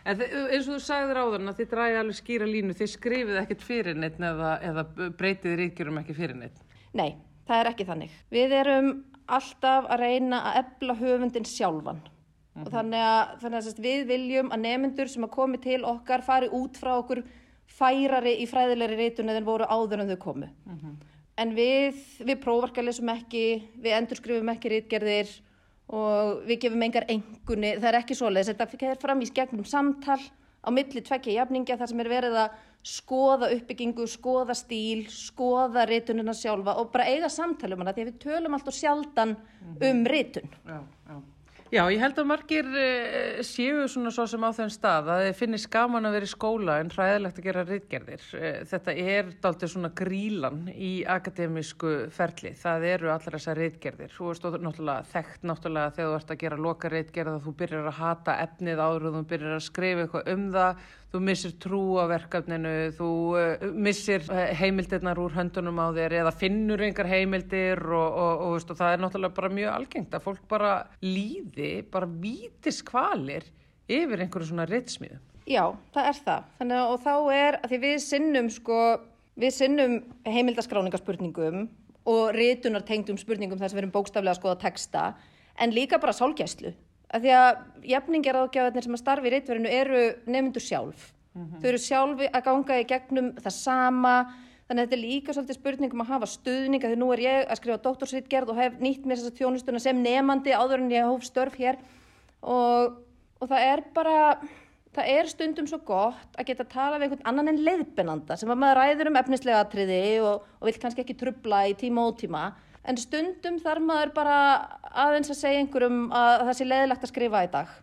En eins og þú sagðir áður að þið dræði alveg skýra línu, þið skrifið ekkert fyrir neitt eða, eða breytið ríkjurum ekki fyrir neitt. Nei, það er ekki þannig. Við erum alltaf að reyna að ebla höfundin sjálfan. Og þannig að, þannig að við viljum að nemyndur sem að komi til okkar fari út frá okkur færari í fræðilegri reytun en voru áður en þau komu. En við, við prófarkalesum ekki, við endurskrifum ekki rítgerðir og við gefum engar engunni, það er ekki svoleiðis, þetta er fram í gegnum samtal á milli tvekja jafningja þar sem er verið að skoða uppbyggingu, skoða stíl, skoða rítunina sjálfa og bara eiga samtal um hana því að við tölum alltaf sjaldan um rítun. Já, já. Já, ég held að margir uh, séu svona svo sem á þeim stað að þið finnist gaman að vera í skóla en hræðilegt að gera rítgerðir. Uh, þetta er dálítið svona grílan í akademísku ferli. Það eru allar þessar rítgerðir. Þú veist náttúrulega þekkt náttúrulega þegar þú ert að gera loka rítgerð að þú byrjar að hata efnið áður og þú byrjar að skrifa eitthvað um það. Þú missir trú á verkefninu, þú uh, missir uh, heimildirnar úr höndunum á þér eða finnur einhver heimildir og, og, og, veist, og það er náttúrulega bara mjög algengt að fólk bara líði, bara vítis kvalir yfir einhverju svona ritsmíðum. Já, það er það. Þannig að þá er að því við sinnum sko, við sinnum heimildaskráningarspurningum og rítunar tengdum spurningum þar sem við erum bókstaflega að skoða texta en líka bara sálgæslu. Að því að jafningar ágjáðarnir sem að starfi í rítverinu eru nefndur sjálf. Þau eru sjálfi að ganga í gegnum það sama. Þannig að þetta er líka svolítið spurningum að hafa stuðninga því nú er ég að skrifa doktorsritgerð og hef nýtt mér þess að þjónustuna sem nefandi áður en ég hóf störf hér. Og, og það er bara það er stundum svo gott að geta tala við einhvern annan en leiðbennanda sem að maður ræður um efnislega atriði og, og vil kannski ekki trubla í tíma og tíma en stundum þarf maður bara aðeins að segja einhverjum að það sé leiðilegt að skrifa í dag.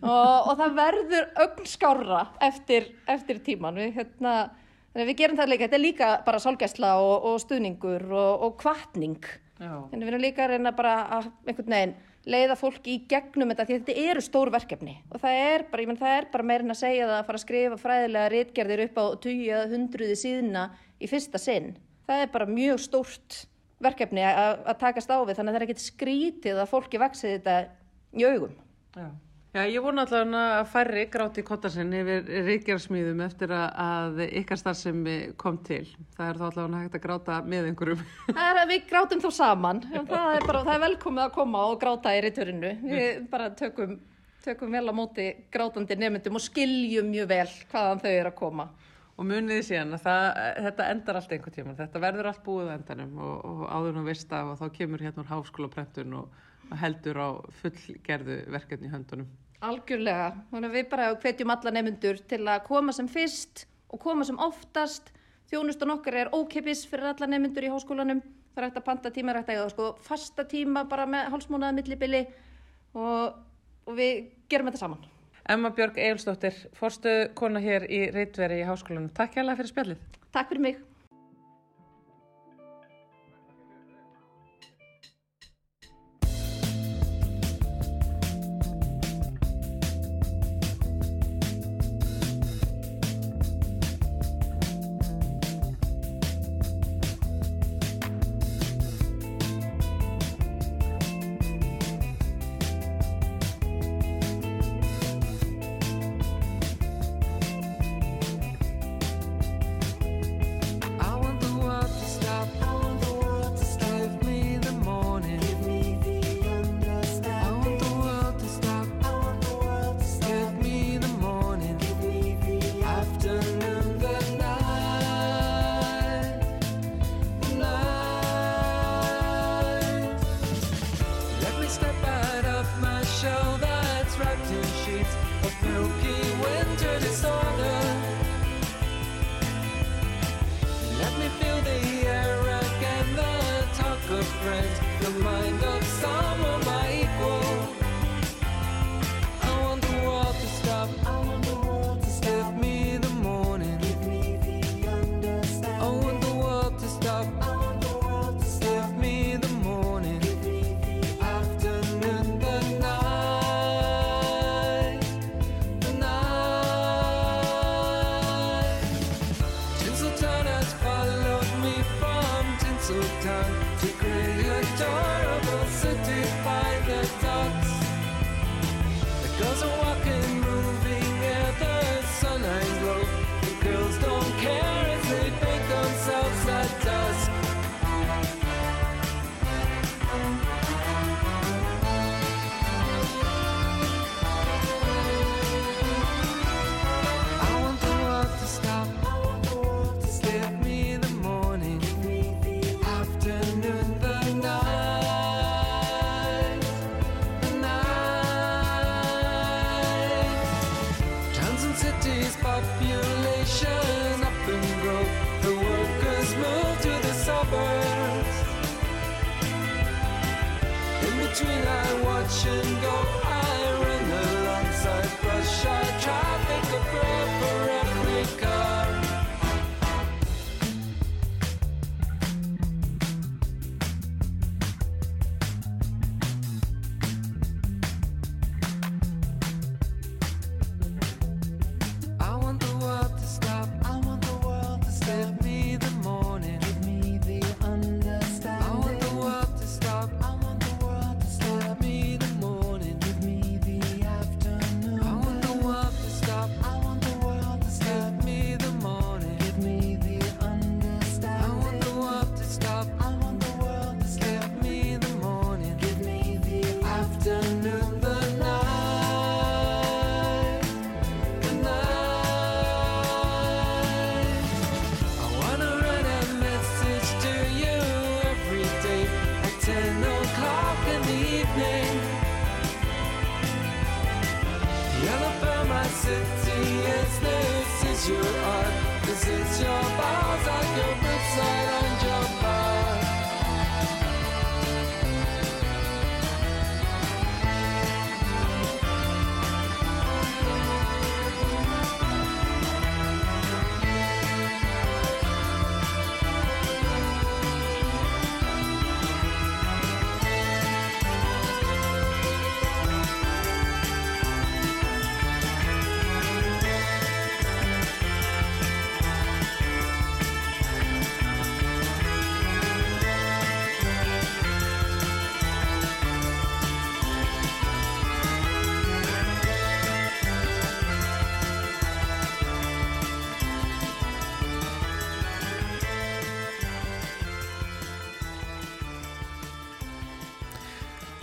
Og, og það verður ögn skárra eftir, eftir tíman við, hérna, við gerum það líka. Þetta er líka bara sálgæsla og, og stuðningur og, og kvartning við erum líka að reyna bara að einhvern veginn leiða fólki í gegnum þetta því að þetta eru stór verkefni. Og það er bara, menn það er bara meirinn að segja það að fara að skrifa fræðilega ritgerðir upp á 20 eða 100 síðuna í fyrsta sinn. Það er bara mjög stórt verkefni að takast á við þannig að það er ekkert skrítið að fólki vaxið þetta í augum. Já. Já, ég vona allavega að færri gráti kottasinn yfir ríkjarsmíðum eftir að, ykkar starfsemi kom til. Það er þá allavega hægt að gráta með einhverjum. (laughs) Það er að við grátum þá saman, það er, bara, það er velkomið að koma og gráta í ritturinu. Við bara tökum, tökum vel á móti grátandi nefndum og skiljum mjög vel hvaðan þau eru að koma. Og muniði síðan að það, þetta endar allt einhvern tíma. Þetta verður allt búið endanum og, og áður nú veist af og þá kemur hérna úr háskólaprentun og, og heldur á fullgerðu verkefni í höndunum. Algjörlega, þannig að við bara hvetjum alla nefnendur til að koma sem fyrst og koma sem oftast. Þjónustan okkar er ókeppis fyrir alla nefnendur í háskólanum. Það er hægt að panta tíma, er hægt að sko, fasta tíma bara með hálsmónaða millibili og, og við gerum þetta saman. Emma Björg Egilsdóttir, forstu kona hér í Reitveri í háskólanum. Takk hérlega fyrir spjallið. Takk fyrir mig.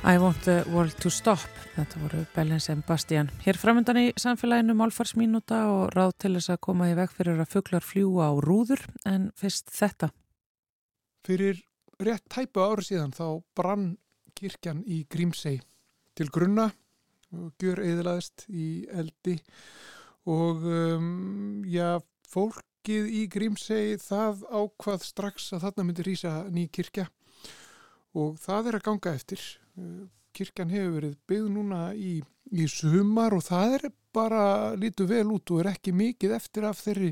I want the world to stop. Þetta voru Bellin sem Bastian. Hér framöndan í samfélaginu málfarsmínúta og ráð til þess að koma í veg fyrir að fuglar fljúa á rúður en fyrst þetta. Fyrir rétt tæpu ári síðan þá brann kirkjan í Grímsey til grunna og gjör eðlaðist í eldi og um, já, fólkið í Grímsey það ákvað strax að þarna myndi rýsa ný kirkja og það er að ganga eftir. Kirkjan hefur verið byggð núna í, í sumar og það er bara lítu vel út og er ekki mikið eftir af þeirri,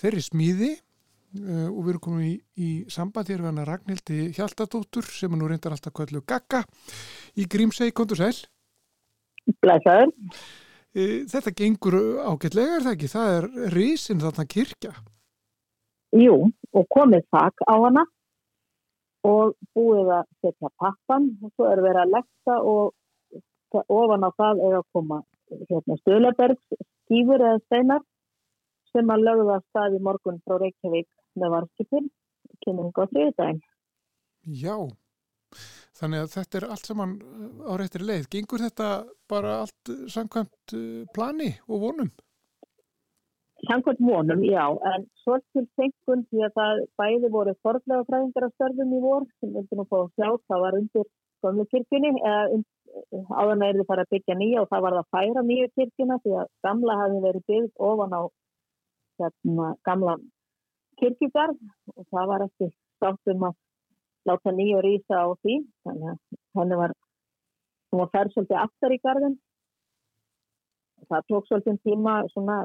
þeirri smíði uh, og við erum komin í, í samband hér við hana Ragnhildi Hjaltadóttur sem er nú reyndar alltaf kvöldu Gagga í Grímsey, kontur sæl. Blessaður. Uh, þetta gengur ágætlega er það ekki, það er risin þarna kirkja. Jú, og komið þak á hana og búið að setja pappan og svo er verið að leggja og ofan á það er að koma hérna, Stölabergs skýfur eða steinar sem að lögða að stað í morgun frá Reykjavík með varskipin, kemur hún á þriðdægin. Já, þannig að þetta er allt saman uh, á réttir leið. Gengur þetta bara allt samkvæmt uh, plani og vonum? Samkvæmt vonum, já, en svo til senkun því að það bæði voru forðlega fræðingar af störfum í vor sem vildi nú að sjá, það var undir gömlu kirkjunni eða und, áðan er þið fara að byggja nýja og það var að færa nýju kirkjuna því að gamla hafi verið byggð ofan á hérna, gamla kirkjugarð og það var ekki státt um að láta nýju rýsa á því þannig að henni var hún var færð svolítið aftar í garðin það tók svolítið tíma svona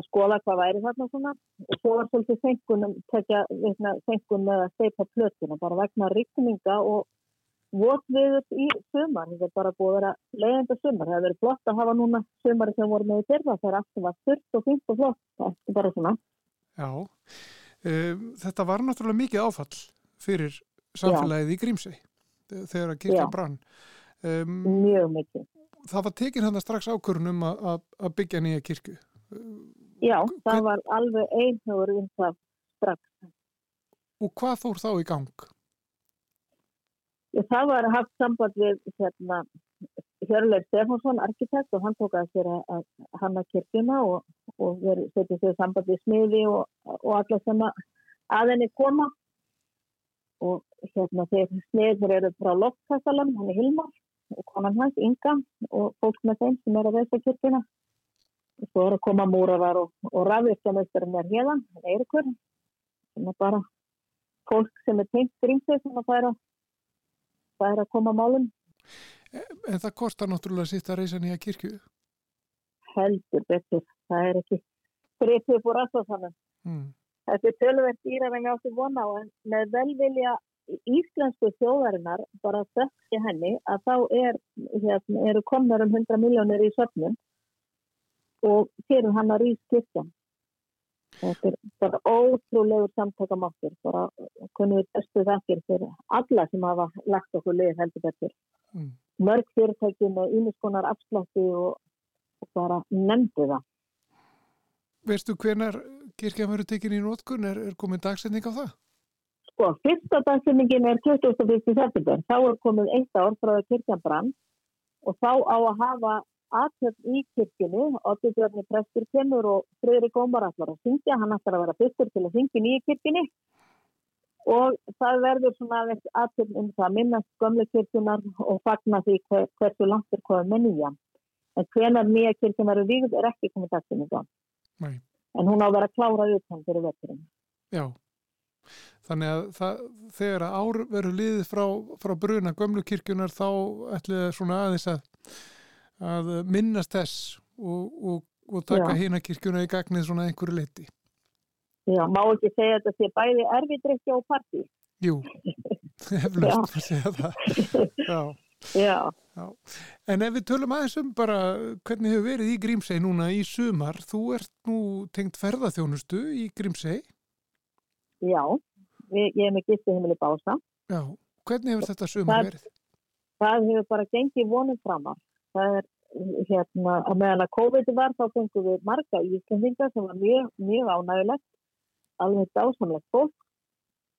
að skoða hvað væri þarna svona og svo var svolítið senkun, tekja, veitna, senkun með að steipa plötuna bara vegna rikninga og votviður í sumar, þetta er bara búið að vera leiðenda sumar, það hefur verið flott að hafa núna sumari sem voru með í fyrra þegar allt var þurft og fint og flott, það er bara svona Já, um, þetta var náttúrulega mikið áfall fyrir samfélagið í Grímsey eh, þegar að kirkja Já. brann. Um, mjög mikið. það var tekin hann strax um að, að, að byggja nýja kirkju. Já, það var alveg einhugur um það strax. Og hvað fór þá í gang? Ég, það var haft samband við hérna, Hjörleif Stefánsson, arkitekt og hann tók að sér að, að hanna kirkjuna og, og verið setið sér samband við smiði og, og alla sem að, að henni koma og hérna þeir smiðir eru frá Loftkastalan, hann er Hilmar og konan hans Inga og fólk með þeim sem er að veisa kirkjuna og svo er að koma múravar og, og rafvirkjamösturinn er hérðan, hann er Eirikur sem er bara fólk sem er tengt grímsið sem að færa það er að koma málum En það kostar náttúrulega sitt að reysa nýja kirkju. heldur betur. Það er ekki gripið upp úr aðstofsanum. Mm. Þetta er tölverkt dýrar en ég átti vona á en með velvilja íslensku þjóðarinnar bara þekki henni að þá er, hérna, eru komnar um 100 miljónir í söfnum og fyrir hann að rýst kirkjan. Þetta er bara ótrúlegur samtakamáttur, bara kunnum við bestu þakkir fyrir alla sem hafa lagt okkur lið heldur betur. Mm. Mörg fyrirtæki með ímiskonar afslátti og, og bara nefndi það. Veistu hvenar kirkjan verður tekin í nótkun? Er, er komin dagsetning á það? Sko, fyrsta dagsinningin er 21. september. Þá er komið eitt ár frá að kirkjan brann og þá á að hafa aðtöfn í kirkjunni, Otti Björni Prestur kemur og Friðrik Ómar allar að syngja, hann ætlar að vera fyrstur til að syngja nýja kirkjunni og það verður svona aðtöfn um það að minnast gömle kirkjunar og fagna því hver, hversu langt er komið með nýja. En hvenar nýja kirkjun verður vígð er ekki komið dagsinninga. Nei. En hún á að vera klárað utan fyrir vetturinn. Já. Þannig að það, þegar að ár verður liðið frá, frá bruna gömlu kirkjunar þá ætli það svona aðeins að, að minnast þess og, og, og taka Já. hina kirkjuna í gagnið svona einhverju leiti. Já, má ekki segja þetta sé bæði erfidrykki og partí. Jú, (laughs) eflaust að segja það. Já. Já, En ef við tölum aðeins um bara hvernig hefur verið í Grímsey núna í sumar, þú ert nú tengt ferðaþjónustu í Grímsey. já, við, ég er með gistu heimili bása. Já, hvernig hefur þetta sumar Það- verið? Það hefur bara gengið vonum framar. Það er hérna, að meðan að COVID var þá fengum við marga íslendingar sem var mjög, mjög ánægulegt, alveg dásamlegt fólk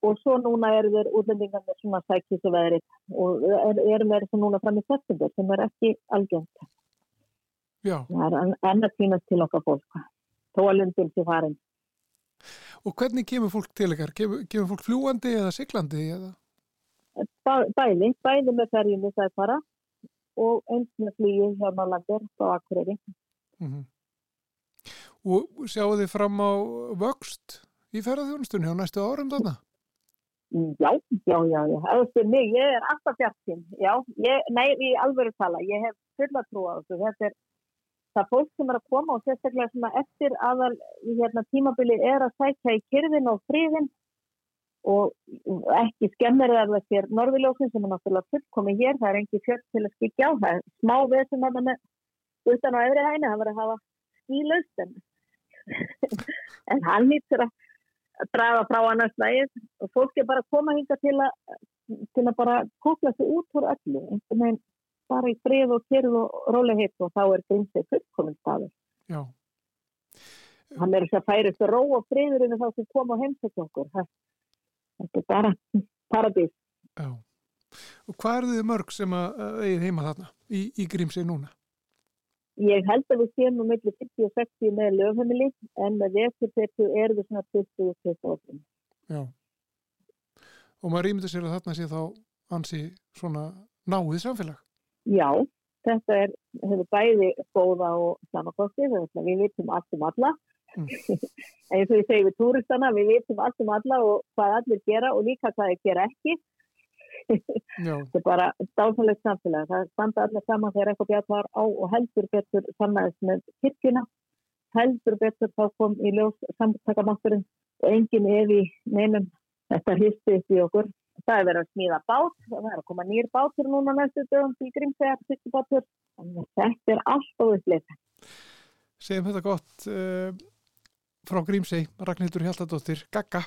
og svo núna eru þeir útlendingar með svona sækísu veðrið og er- eru með þessu núna fram í september sem er ekki. Já, Það er enn- enn að týnast til okkar fólk. Þó að lundin sé farin. og hvernig kemur fólk til ykkar? Kemur, kemur fólk fljúandi eða siglandi? Eða? Bæ- Bæði, bæði með ferjum við sæfara og eins með flýju hjá Málandir á Akureyri. Mm Og sjáu þið fram á vöxt í ferðaþjónustunni á næstu árum þarna? Já, já, já, já. Er mig, ég er alltaf fjartinn. Já, ég, nei, í alvöru tala, ég hef fulla trú á þessu. Þetta er það fólk sem er að koma og sérstaklega svona eftir aðal hérna, tímabili er að sækja í kyrðin og friðin og ekki skemmir það að þér norðiljósin sem er náttúrulega fullkomi hér, það er engi fjöld til að skikja á, það smá vesum að með utan á öðri hæni, það verður að hafa skílaust en, (laughs) en hann nýttur að draga frá annars lægið og fólk er bara að koma hinga til að, til að bara kókla sig út úr öllu, einhvern veginn bara í frið og kyrð og rólegheit og þá er grímsið fullkominn staður. Já, Hann er þess að færist ró og friður yfir þá sem koma og heimsækja okkur. Það- Þetta er bara paradís. já. Og hvað eru þið mörg sem eigið heima þarna í, í Grímsey núna? Ég held að við séum um milli 50 og 60 með lögheimili en með veturtetu er við svona 20 og 25. Já. Og maður rýmdur sér að þarna sé þá ansi svona náið samfélag. Já, þetta er, bæði góða og samakosti, við vitum allt um alla. Mm. eins og ég segi við túristana, við vitum allt um alla og hvað allir gera og líka hvað þeir gera ekki. Þetta er bara dásanlegt samfélag. Það standa allir saman þegar eitthvað bjartar á og heldur betur samanæðis með kirkjuna. Heldur betur þá kom í ljós samtakamátturinn og enginn er í neinum. Þetta upp í okkur. Það er verið að smíða bát. Það er að koma nýr bátur núna næstu dögum til Grímsvegar, fyrstu bátur. Þannig að þetta er allt og upplýtt. segjum þetta gott uh, frá Grímsey, Ragnhildur Hjaltadóttir, Gagga.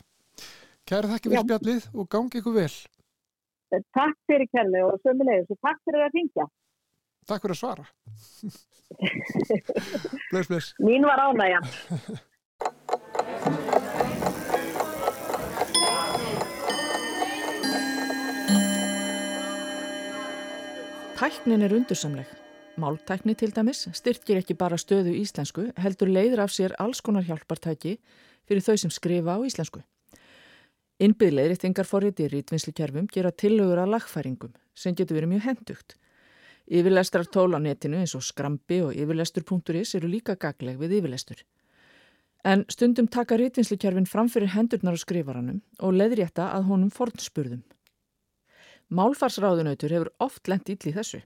Kæra þakki fyrir spjallið og gangi ykkur vel. Takk fyrir kærlega og sömulegis og takk fyrir að ringja. Takk fyrir að svara. (laughs) bless, bless. Mín var ánægja. Tæknin er undursamleg. Máltækni til dæmis styrkir ekki bara stöðu íslensku, heldur leiður af sér alls konar hjálpartæki fyrir þau sem skrifa á íslensku. Innbyggleiri þingarforrið í rítvinnslukerfum gera tillögur að lagfæringum sem getur verið mjög hendugt. Yfirlestrar tól á netinu eins og skrambi og yfirlestur.is eru líka gagleg við yfirlestur. En stundum taka rítvinnslukerfin fram fyrir hendurnar á skrifaranum og leiðrétta að honum fornspurðum. Málfarsráðunautur hefur oft lent ill í þessu.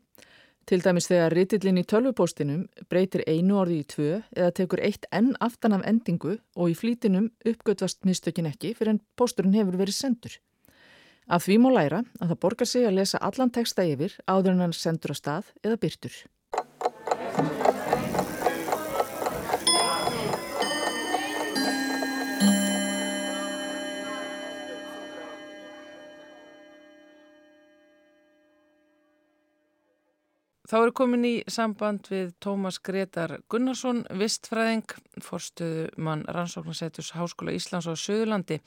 Til dæmis þegar ritillin í tölvupóstinum breytir einu orði í tvö eða tekur eitt enn aftan af endingu og í flýtinum uppgötvast mistökin ekki fyrir en pósturinn hefur verið sendur. Af því má læra að það borgar sig að lesa allan texta yfir áður en hann sendur á stað eða byrtur. Þá eru komin í samband við Tómas Gretar Gunnarsson, vistfræðing, forstuðu mann rannsóknarsetus Háskóla Íslands á Suðurlandi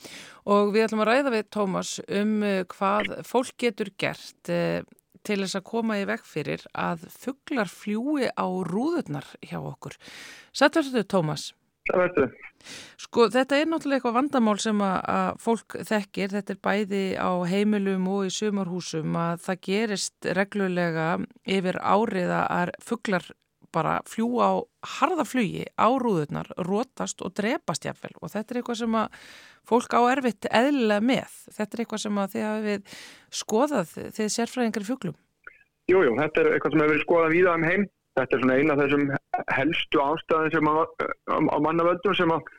og við ætlum að ræða við Tómas um eh, hvað fólk getur gert eh, til þess að koma í veg fyrir að fugglar fljúi á rúðurnar hjá okkur. Sættu Tómas? Það veistu. Sko þetta er náttúrulega eitthvað vandamál sem að, að fólk þekkir, þetta er bæði á heimilum og í sumarhúsum að það gerist reglulega yfir árið að fugglar bara fljúa á harðaflugi á rúðurnar, rótast og drepast jáfnvel og þetta er eitthvað sem að fólk á erfitt eðlilega með. Þetta er eitthvað sem að þið hafið skoðað þegar sérfræðingar í fugglum. Jújú, þetta er eitthvað sem hefur skoðað víða um heim. Þetta er svona eina af þessum helstu ástæðin sem að, á, mannavöldum sem að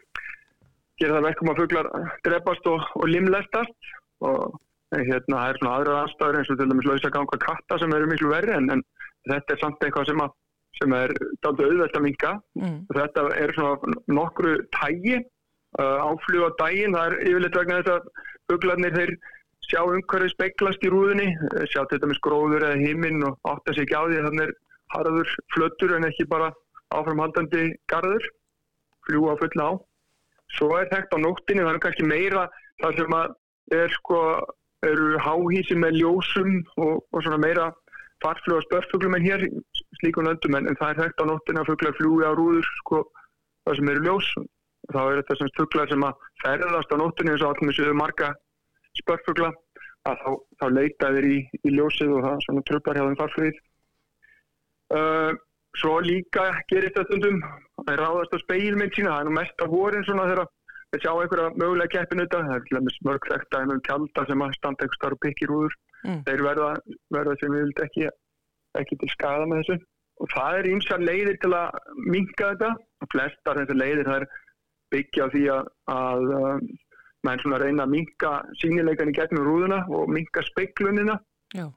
gera það vekkum að fugglar drepast og, og limlestast. Og hérna það er svona aðra aðstæður eins og til dæmis lausa ganga katta sem eru miklu verri en, en þetta er samt eitthvað sem, að, sem er daldi auðvelt að minka Mm. þetta er svona nokkru tægi uh, áflug á daginn, það er yfirleitt vegna þess að fugglarnir þeir sjá umhverfið speglast í rúðunni, eh, sjá til dæmis gróður eða himinn og átta sig ekki á því þannig er harður flötur en ekki bara áframhaldandi garður, fljúa fulla á. Svo er þekkt á nóttinni, það er kannski meira það sem að er sko, eru háhísi með ljósum og, og svona meira farfluga spörfuglum en hér slíkun öndum en, en það er þekkt á nóttinni að fuglar fljúi á rúður sko, það sem eru ljós. Þá er þetta sem fuglar sem að ferðast á nóttinni eins og allir með séu marga spörfugla að þá, þá leita þeir í, í ljósið og það svona tröflar hjá þeim farflugið. Uh, svo líka gerist þetta stundum að ráðast á speilmynd sína, það er nú mest á vorin svona þegar þeir sjá einhverja mögulega keppinu þetta, það er til dæmis mörg þekkt að einhverjum tjálta sem að standa einhver starf pikki rúður, Mm. þeir verða, verða sem við vilt ekki, ekki til skada með þessu. Og það er ýmsar leiðir til að minka þetta. Og flestar þessar leiðir það er byggja því að, að um, menn svona reyna að minka sínileikan í gegnum rúðuna og minka speiklunina Já.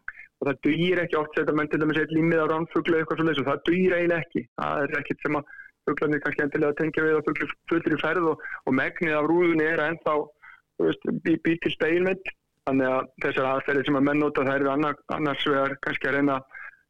Og það dýr ekki oft setja menn til dæmis eitt límið á ránfugla eitthvað svo og það dýr eiginlega ekki. Það er ekkit sem að fuglarnir kannski endilega tengja við að fuglir fullir í ferð og, og megnið af rúðunni er ennþá bí, bí til speilmynd. Þannig að þessar aðferðir sem að menn nota það eru annar, annars vegar kannski að reyna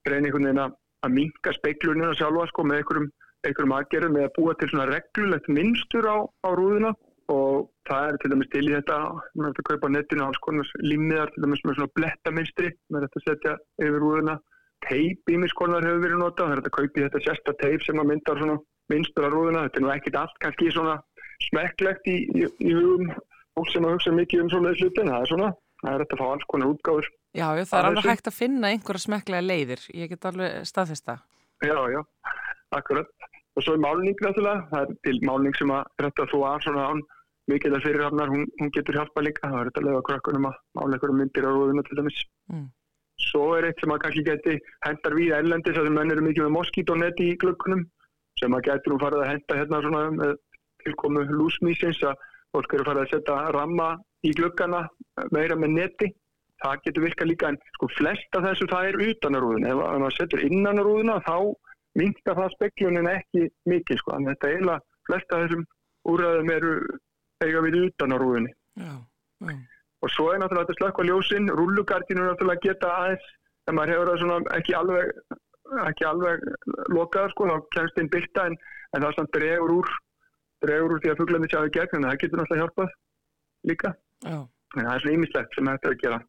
reyna einhvern veginn að, minka speiklunina sjálfa sko með einhverjum, einhverjum aðgerðum með að búa til svona reglulegt minnstur á, á rúðuna og það er til dæmis til í þetta maður hægt að kaupa netinu alls konar limmiðar til dæmis með svona blettaminstri maður hægt að setja yfir rúðuna teip ímiskonar hefur verið notað það er hægt að kaupa í þetta sérsta teip sem að myndar svona minnstur á rúðuna, þetta er nú ekkit allt kannski svona smekklegt í, í, í hugum fólk sem að hugsa mikið um svona hlutin, það er svona það er hægt að fá alls konar útgáður Já, já, það er Að alveg hægt að finna einhverja smekklega leiðir. Ég get alveg staðfesta. Já, já, akkurat. Og svo er málning náttúrulega, það er til málning sem að þetta þú að svona án mikilvæg fyrirhafnar, hún, hún getur hjálpað líka, það er þetta að leiða krakkunum að mála einhverjum myndir á rúðuna til dæmis. Mm. Svo er eitt sem að kannski geti hendar við ellendis að menn eru mikið með moskítóneti í glöggunum sem að getur hún farið að henda hérna svona með tilkomu lúsmísins að fólk eru farið að setja ramma í glöggana meira með neti það getur virkað líka en sko flest af þessu það er utan á rúðuna ef maður setur innan á rúðuna þá minkar það speklunin ekki mikið sko en þetta eiginlega flest af þessum úrræðum eru eiga við utan á rúðunni Já, já. og svo er náttúrulega þetta slökkva ljósin rullugardinu náttúrulega geta aðeins ef maður hefur það svona ekki alveg ekki alveg lokað sko þá kemst inn byrta en, en það er svona dregur úr dregur úr því að fuglarnir sjáu í gegn en það getur náttúrulega hjálpað líka já. en það er svona ýmislegt sem þetta er að gera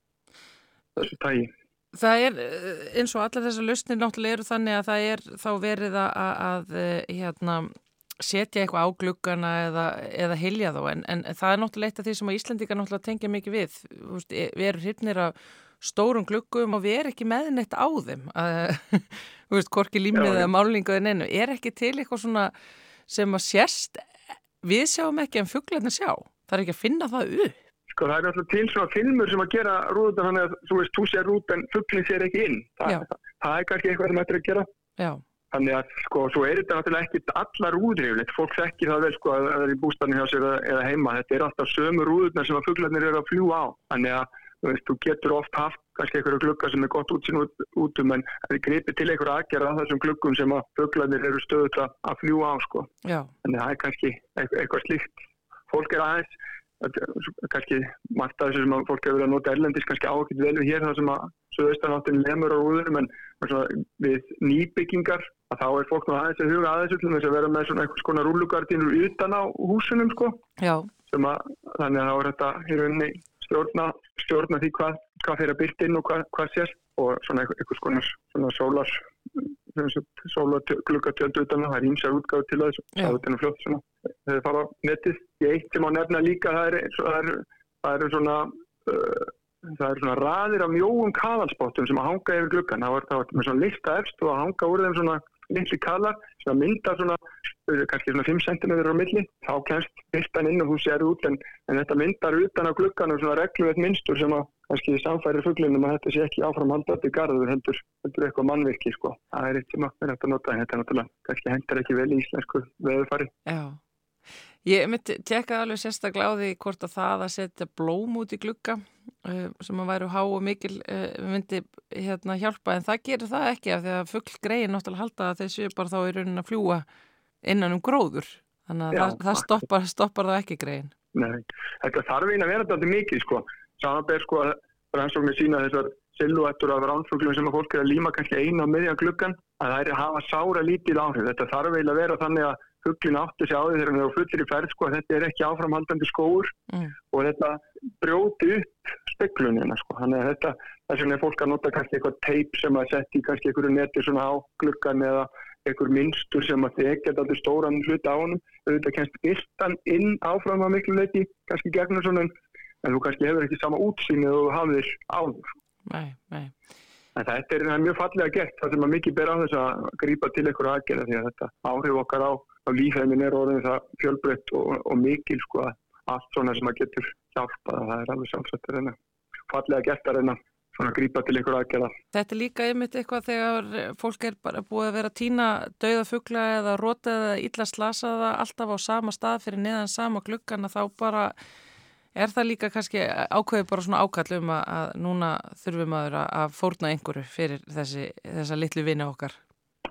þessu tægi Það er eins og allar þessar lausnir náttúrulega eru þannig að það er þá verið að, að, að eh, hérna, setja eitthvað á gluggana eða, eða hilja þá en, en það er náttúrulega eitt af því sem að Íslandika náttúrulega tengja mikið við. Veist, e- Við erum hrifnir af stórum gluggum og við erum ekki með neitt á þeim. (laughs) Að, Þú veist, Já, já. eða málinguðin einu. Er ekki til eitthvað svona sem að sérst, við sjáum ekki en fuglarnir sjá. Það er ekki að finna það upp. Sko það er alltaf til svona filmur sem að gera rúðunar þannig að þú veist, þú sér út en fugglinn sér ekki inn. Þa, Já. það, það er kannski eitthvað sem er að gera. Já, Þannig að sko, svo er þetta náttúrulega ekki allar rúður yfirleitt. Fólk þekkir það vel sko að það er í bústanu hjá sér eða, heima. Þetta er alltaf sömu rúðurnar sem að fugglarnir eru að fljúa á. Þannig að þú, veist, þú getur oft haft kannski einhverju glugga sem er gott útsýn út, útum en það er gripið til einhverju aðgerða á þessum gluggum sem að fugglarnir eru stöðut að, fljúa á sko. já, Þannig að það er kannski eitthvað, slíkt. Fólk er aðeins, kannski margt af þessu sem að fólk hefur verið að nota erlendis kannski ákveð vel við hér þar sem að söðustanáttin lemur á rúðurum en við nýbyggingar að þá er fólk nú aðeins að huga aðeins til þess að vera með svona einhvers konar rúlugardínur utan á húsunum sko. Já, sem að þannig að þá er þetta í rauninni stjórna, stjórna því hvað, hvað fyrir að byrta inn og hvað, hvað sést og svona einhver- einhvers konar svona sólar sólar gluggatjöld utan á, það er ímsar útgáðu til þess Já. það er þetta fljótt svona þegar það fara á netið. Ég eitt sem á nefna líka það er, það er, það er svona uh, það er svona raðir af mjóum kaðalspottum sem að hanga yfir gluggan það var, það var með svona lista efst og að hanga úr þeim svona litli kaðlar sem að mynda svona uh, kannski svona 5 cm á milli þá kemst byrtan inn og þú sér út en, en þetta myndar utan á gluggan og svona regluvett mynstur sem að kannski samfærir fugglinum að þetta sé ekki áframhaldandi garður heldur, heldur eitthvað mannvirki sko. það er eitt sem vera hægt að nota en þetta er náttúrulega kannski hendur ekki vel í íslensku veðurfari já. Ég myndi tjekka alveg sérstaklega á því hvort að það að setja blóm út í glugga uh, sem að væru há og mikil uh, myndi hérna hjálpa en það gerir það ekki af því að fuggl greiði náttúrulega halda að þeir séu bara þá í raunin að fljúa innan um gróður þannig að Já. það, það stoppar, stoppar það ekki greiðin. Nei, þetta þarf vera þetta mikið sko. Samanber sko að rannsóknir sína þessar silhuettur af ránfuglum sem að fólk er að líma kannski einu á miðjan gluggan að það er að hafa sára lítið áhrif. Þetta þarf eiginlega að vera þannig að fuglin átti sig á því þegar hann er á fullir í ferð sko að þetta er ekki áframhaldandi skóur Mm. og þetta brjóti upp speklunina sko. Þannig að þetta, þess vegna er fólk að nota kannski eitthvað teip sem að setja í kannski einhverju neti svona á gluggan eða einhver minnstur sem að þið ekki alltaf stóran hlut á honum. Auðvitað kennst byrtan inn áfram að miklu leiti kannski gegnum svona en þú kannski hefur ekki sama útsýni og hafðir áður. Nei, nei. En þetta er, er mjög fallega gert, það sem að mikið ber á þess að grípa til einhverju aðgerða því að þetta áhrif okkar á, á lífheimin er orðin það fjölbreytt og, og mikil sko að allt svona sem að getur hjálpað, það er alveg sjálfsagt að reyna, fallega gert að reyna svona að grípa til einhverju aðgerða. Þetta er líka einmitt eitthvað þegar fólk er bara búið að vera að týna dauða fugla eða rota eða illa slasaða alltaf á sama stað fyrir neðan sama gluggan að þá bara er það líka kannski ákveðið bara svona ákall um að, núna þurfum maður að, fórna einhverju fyrir þessi, þessa litlu vini okkar.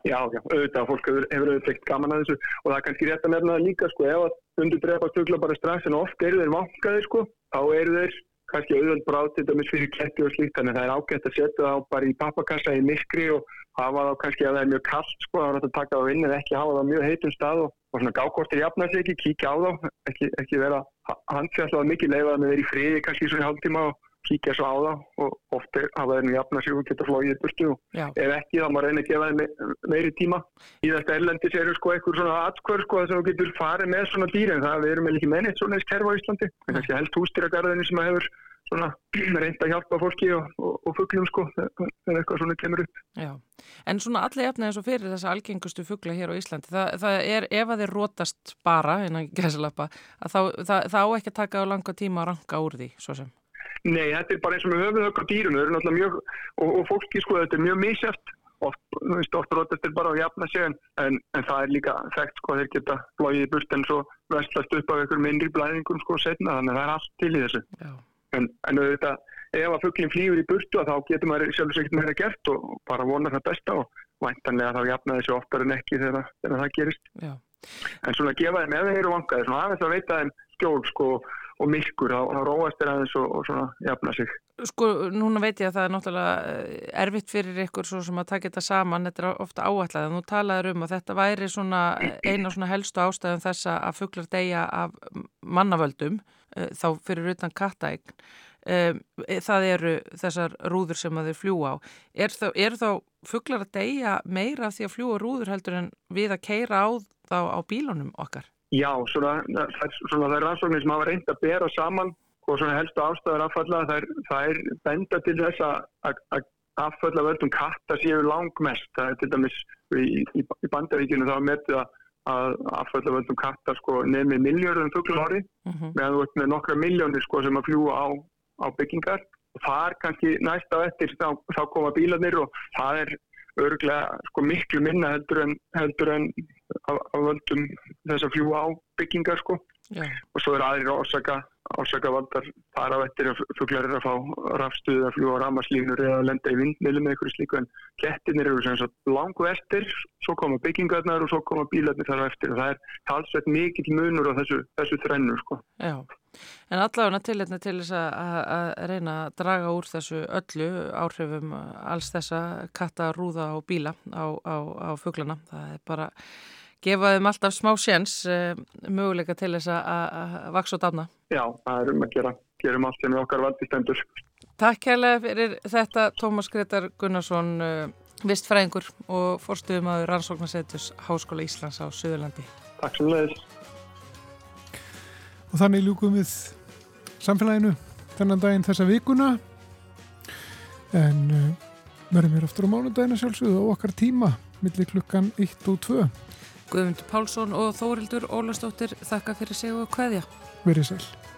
Já, já, auðvitað, fólk hefur, auðvitað ekkert gaman að þessu og það er kannski rétt að nefna það líka sko, ef að undir drepa stugla bara strax en oft eru þeir vankaðir sko, þá eru þeir kannski auðvitað bráð til dæmis fyrir ketti og slíkt, þannig að það er ágætt að setja þá bara í pappakassa í miskri og hafa þá kannski að það er mjög kallt sko, þá er þetta að taka þá inn en ekki hafa það á mjög heitum stað og, og svona gákortir jafna sig ekki, kíkja á þá, ekki, ekki vera handfjallað mikið leifaða með þeir í friði kannski svona í hálftíma og kíkja svo á þá og oft er- hafa þeir nú jafna sig og geta flóið í burtu og Já, ef ekki þá má reyna að gefa þeim me- meiri tíma. Í þetta erlendis eru sko eitthvað svona atskvör sko að þú getur farið með svona dýr en það við erum ekki með neitt svona eins kerfa á Íslandi. Það er kannski helst hústýragarðinu sem að hefur svona (clears throat) reynd að hjálpa fólki og, og, og fuglum sko þegar eitthvað svona kemur upp já. En svona allir jafna eins og fyrir þessa algengustu fugla hér á Íslandi, það, það er ef að þeir rótast bara, innan gæsalappa, að þá, það, það á ekki að taka á langa tíma að ranka úr því, svo sem. Nei, þetta er bara eins og við höfum á dýrun, og, og fólki sko, þetta er mjög misjæft, oft, þú veist, oft rótast er bara að jafna sig, en, en, en það er líka þekkt, sko, þeir geta blóið í burt en svo vestlast upp af einhverjum innri blæðingum, sko, setna, þannig að það er allt til í þessu. Já, En, en auðvitað, ef að fugglinn flýgur í burtu, þá getur maður sjálfur sig meira gert og bara vona það besta og væntanlega þá jafna þessu oftar en ekki þegar, þegar það gerist. já, En svona gefa þeim ef þeir eru vankaði, svona aðeins að veita þeim skjól, sko, og myrkur, þá, róast þeir aðeins og, og svona jafna sig. Sko, núna veit ég að það er náttúrulega eh, erfitt fyrir ykkur svo sem að taka þetta saman, þetta er ofta en nú talaður um að þetta væri svona eina svona helstu ástæðum þessa að fuglar deyja af mannavöldum, eh, þá fyrir utan kattaegn. Um, það eru þessar rúður sem að þeir fljúa á. Er þá, þá fuglar að deyja meira því að fljúa rúður heldur en við að keira á þá á bílunum okkar? Já, svona, svona það er rannsóknir sem hafa reynd að bera saman og svona helstu ástæður affalla, það það er benda til þess að- affalla völdum katta séu langmest. Það er til dæmis í, í, í bandaríkinu þá metið að að afföllavöldum katta sko nefnir miljörðum fuggla ári Mhm. meðan þú ert með nokkra miljónir sko sem að fljúa á, á byggingar og það er kannski næst á eftir þá, þá koma bílarnir og það er örglega sko miklu minna heldur en, heldur en af völdum þess að fljúa á byggingar sko. Og svo er aðrir ásaka, ásaka valdar þar á eftir að fuglar eru að fá rafstuð að fljúa á ramaslínur eða að lenda í vindmilum eða eitthvað slíku en kettinir eru sem sagt langu eftir svo koma byggingarnar og svo koma bílarnir þar eftir og það er talsveit mikill munur á þessu, þessu þrennu sko. Já, en allavega tilitna til þess að, að- reyna að draga úr þessu öllu áhrifum alls þessa katta, rúða og bíla á, á, á fuglana. Það er bara gefa þeim alltaf smá sjens eh, möguleika til þess að, vaksa og dafna. Já, það er um að gera, gerum allt sem við okkar valdistendur. Takk kærlega fyrir þetta Tómas Gretar Gunnarsson, uh, vistfræðingur og fórstuðum að rannsóknarsetus Háskóla Íslands á Suðurlandi. Takk sem leiðis. Og þannig ljúkum við samfélaginu þennan daginn þessa vikuna en uh, verðum við aftur á mánudagina sjálfsögðu á okkar tíma millir klukkan 1 og 2 Guðmundur Pálsson og Þórildur Ólastóttir þakka fyrir sig og kveðja. verið sæl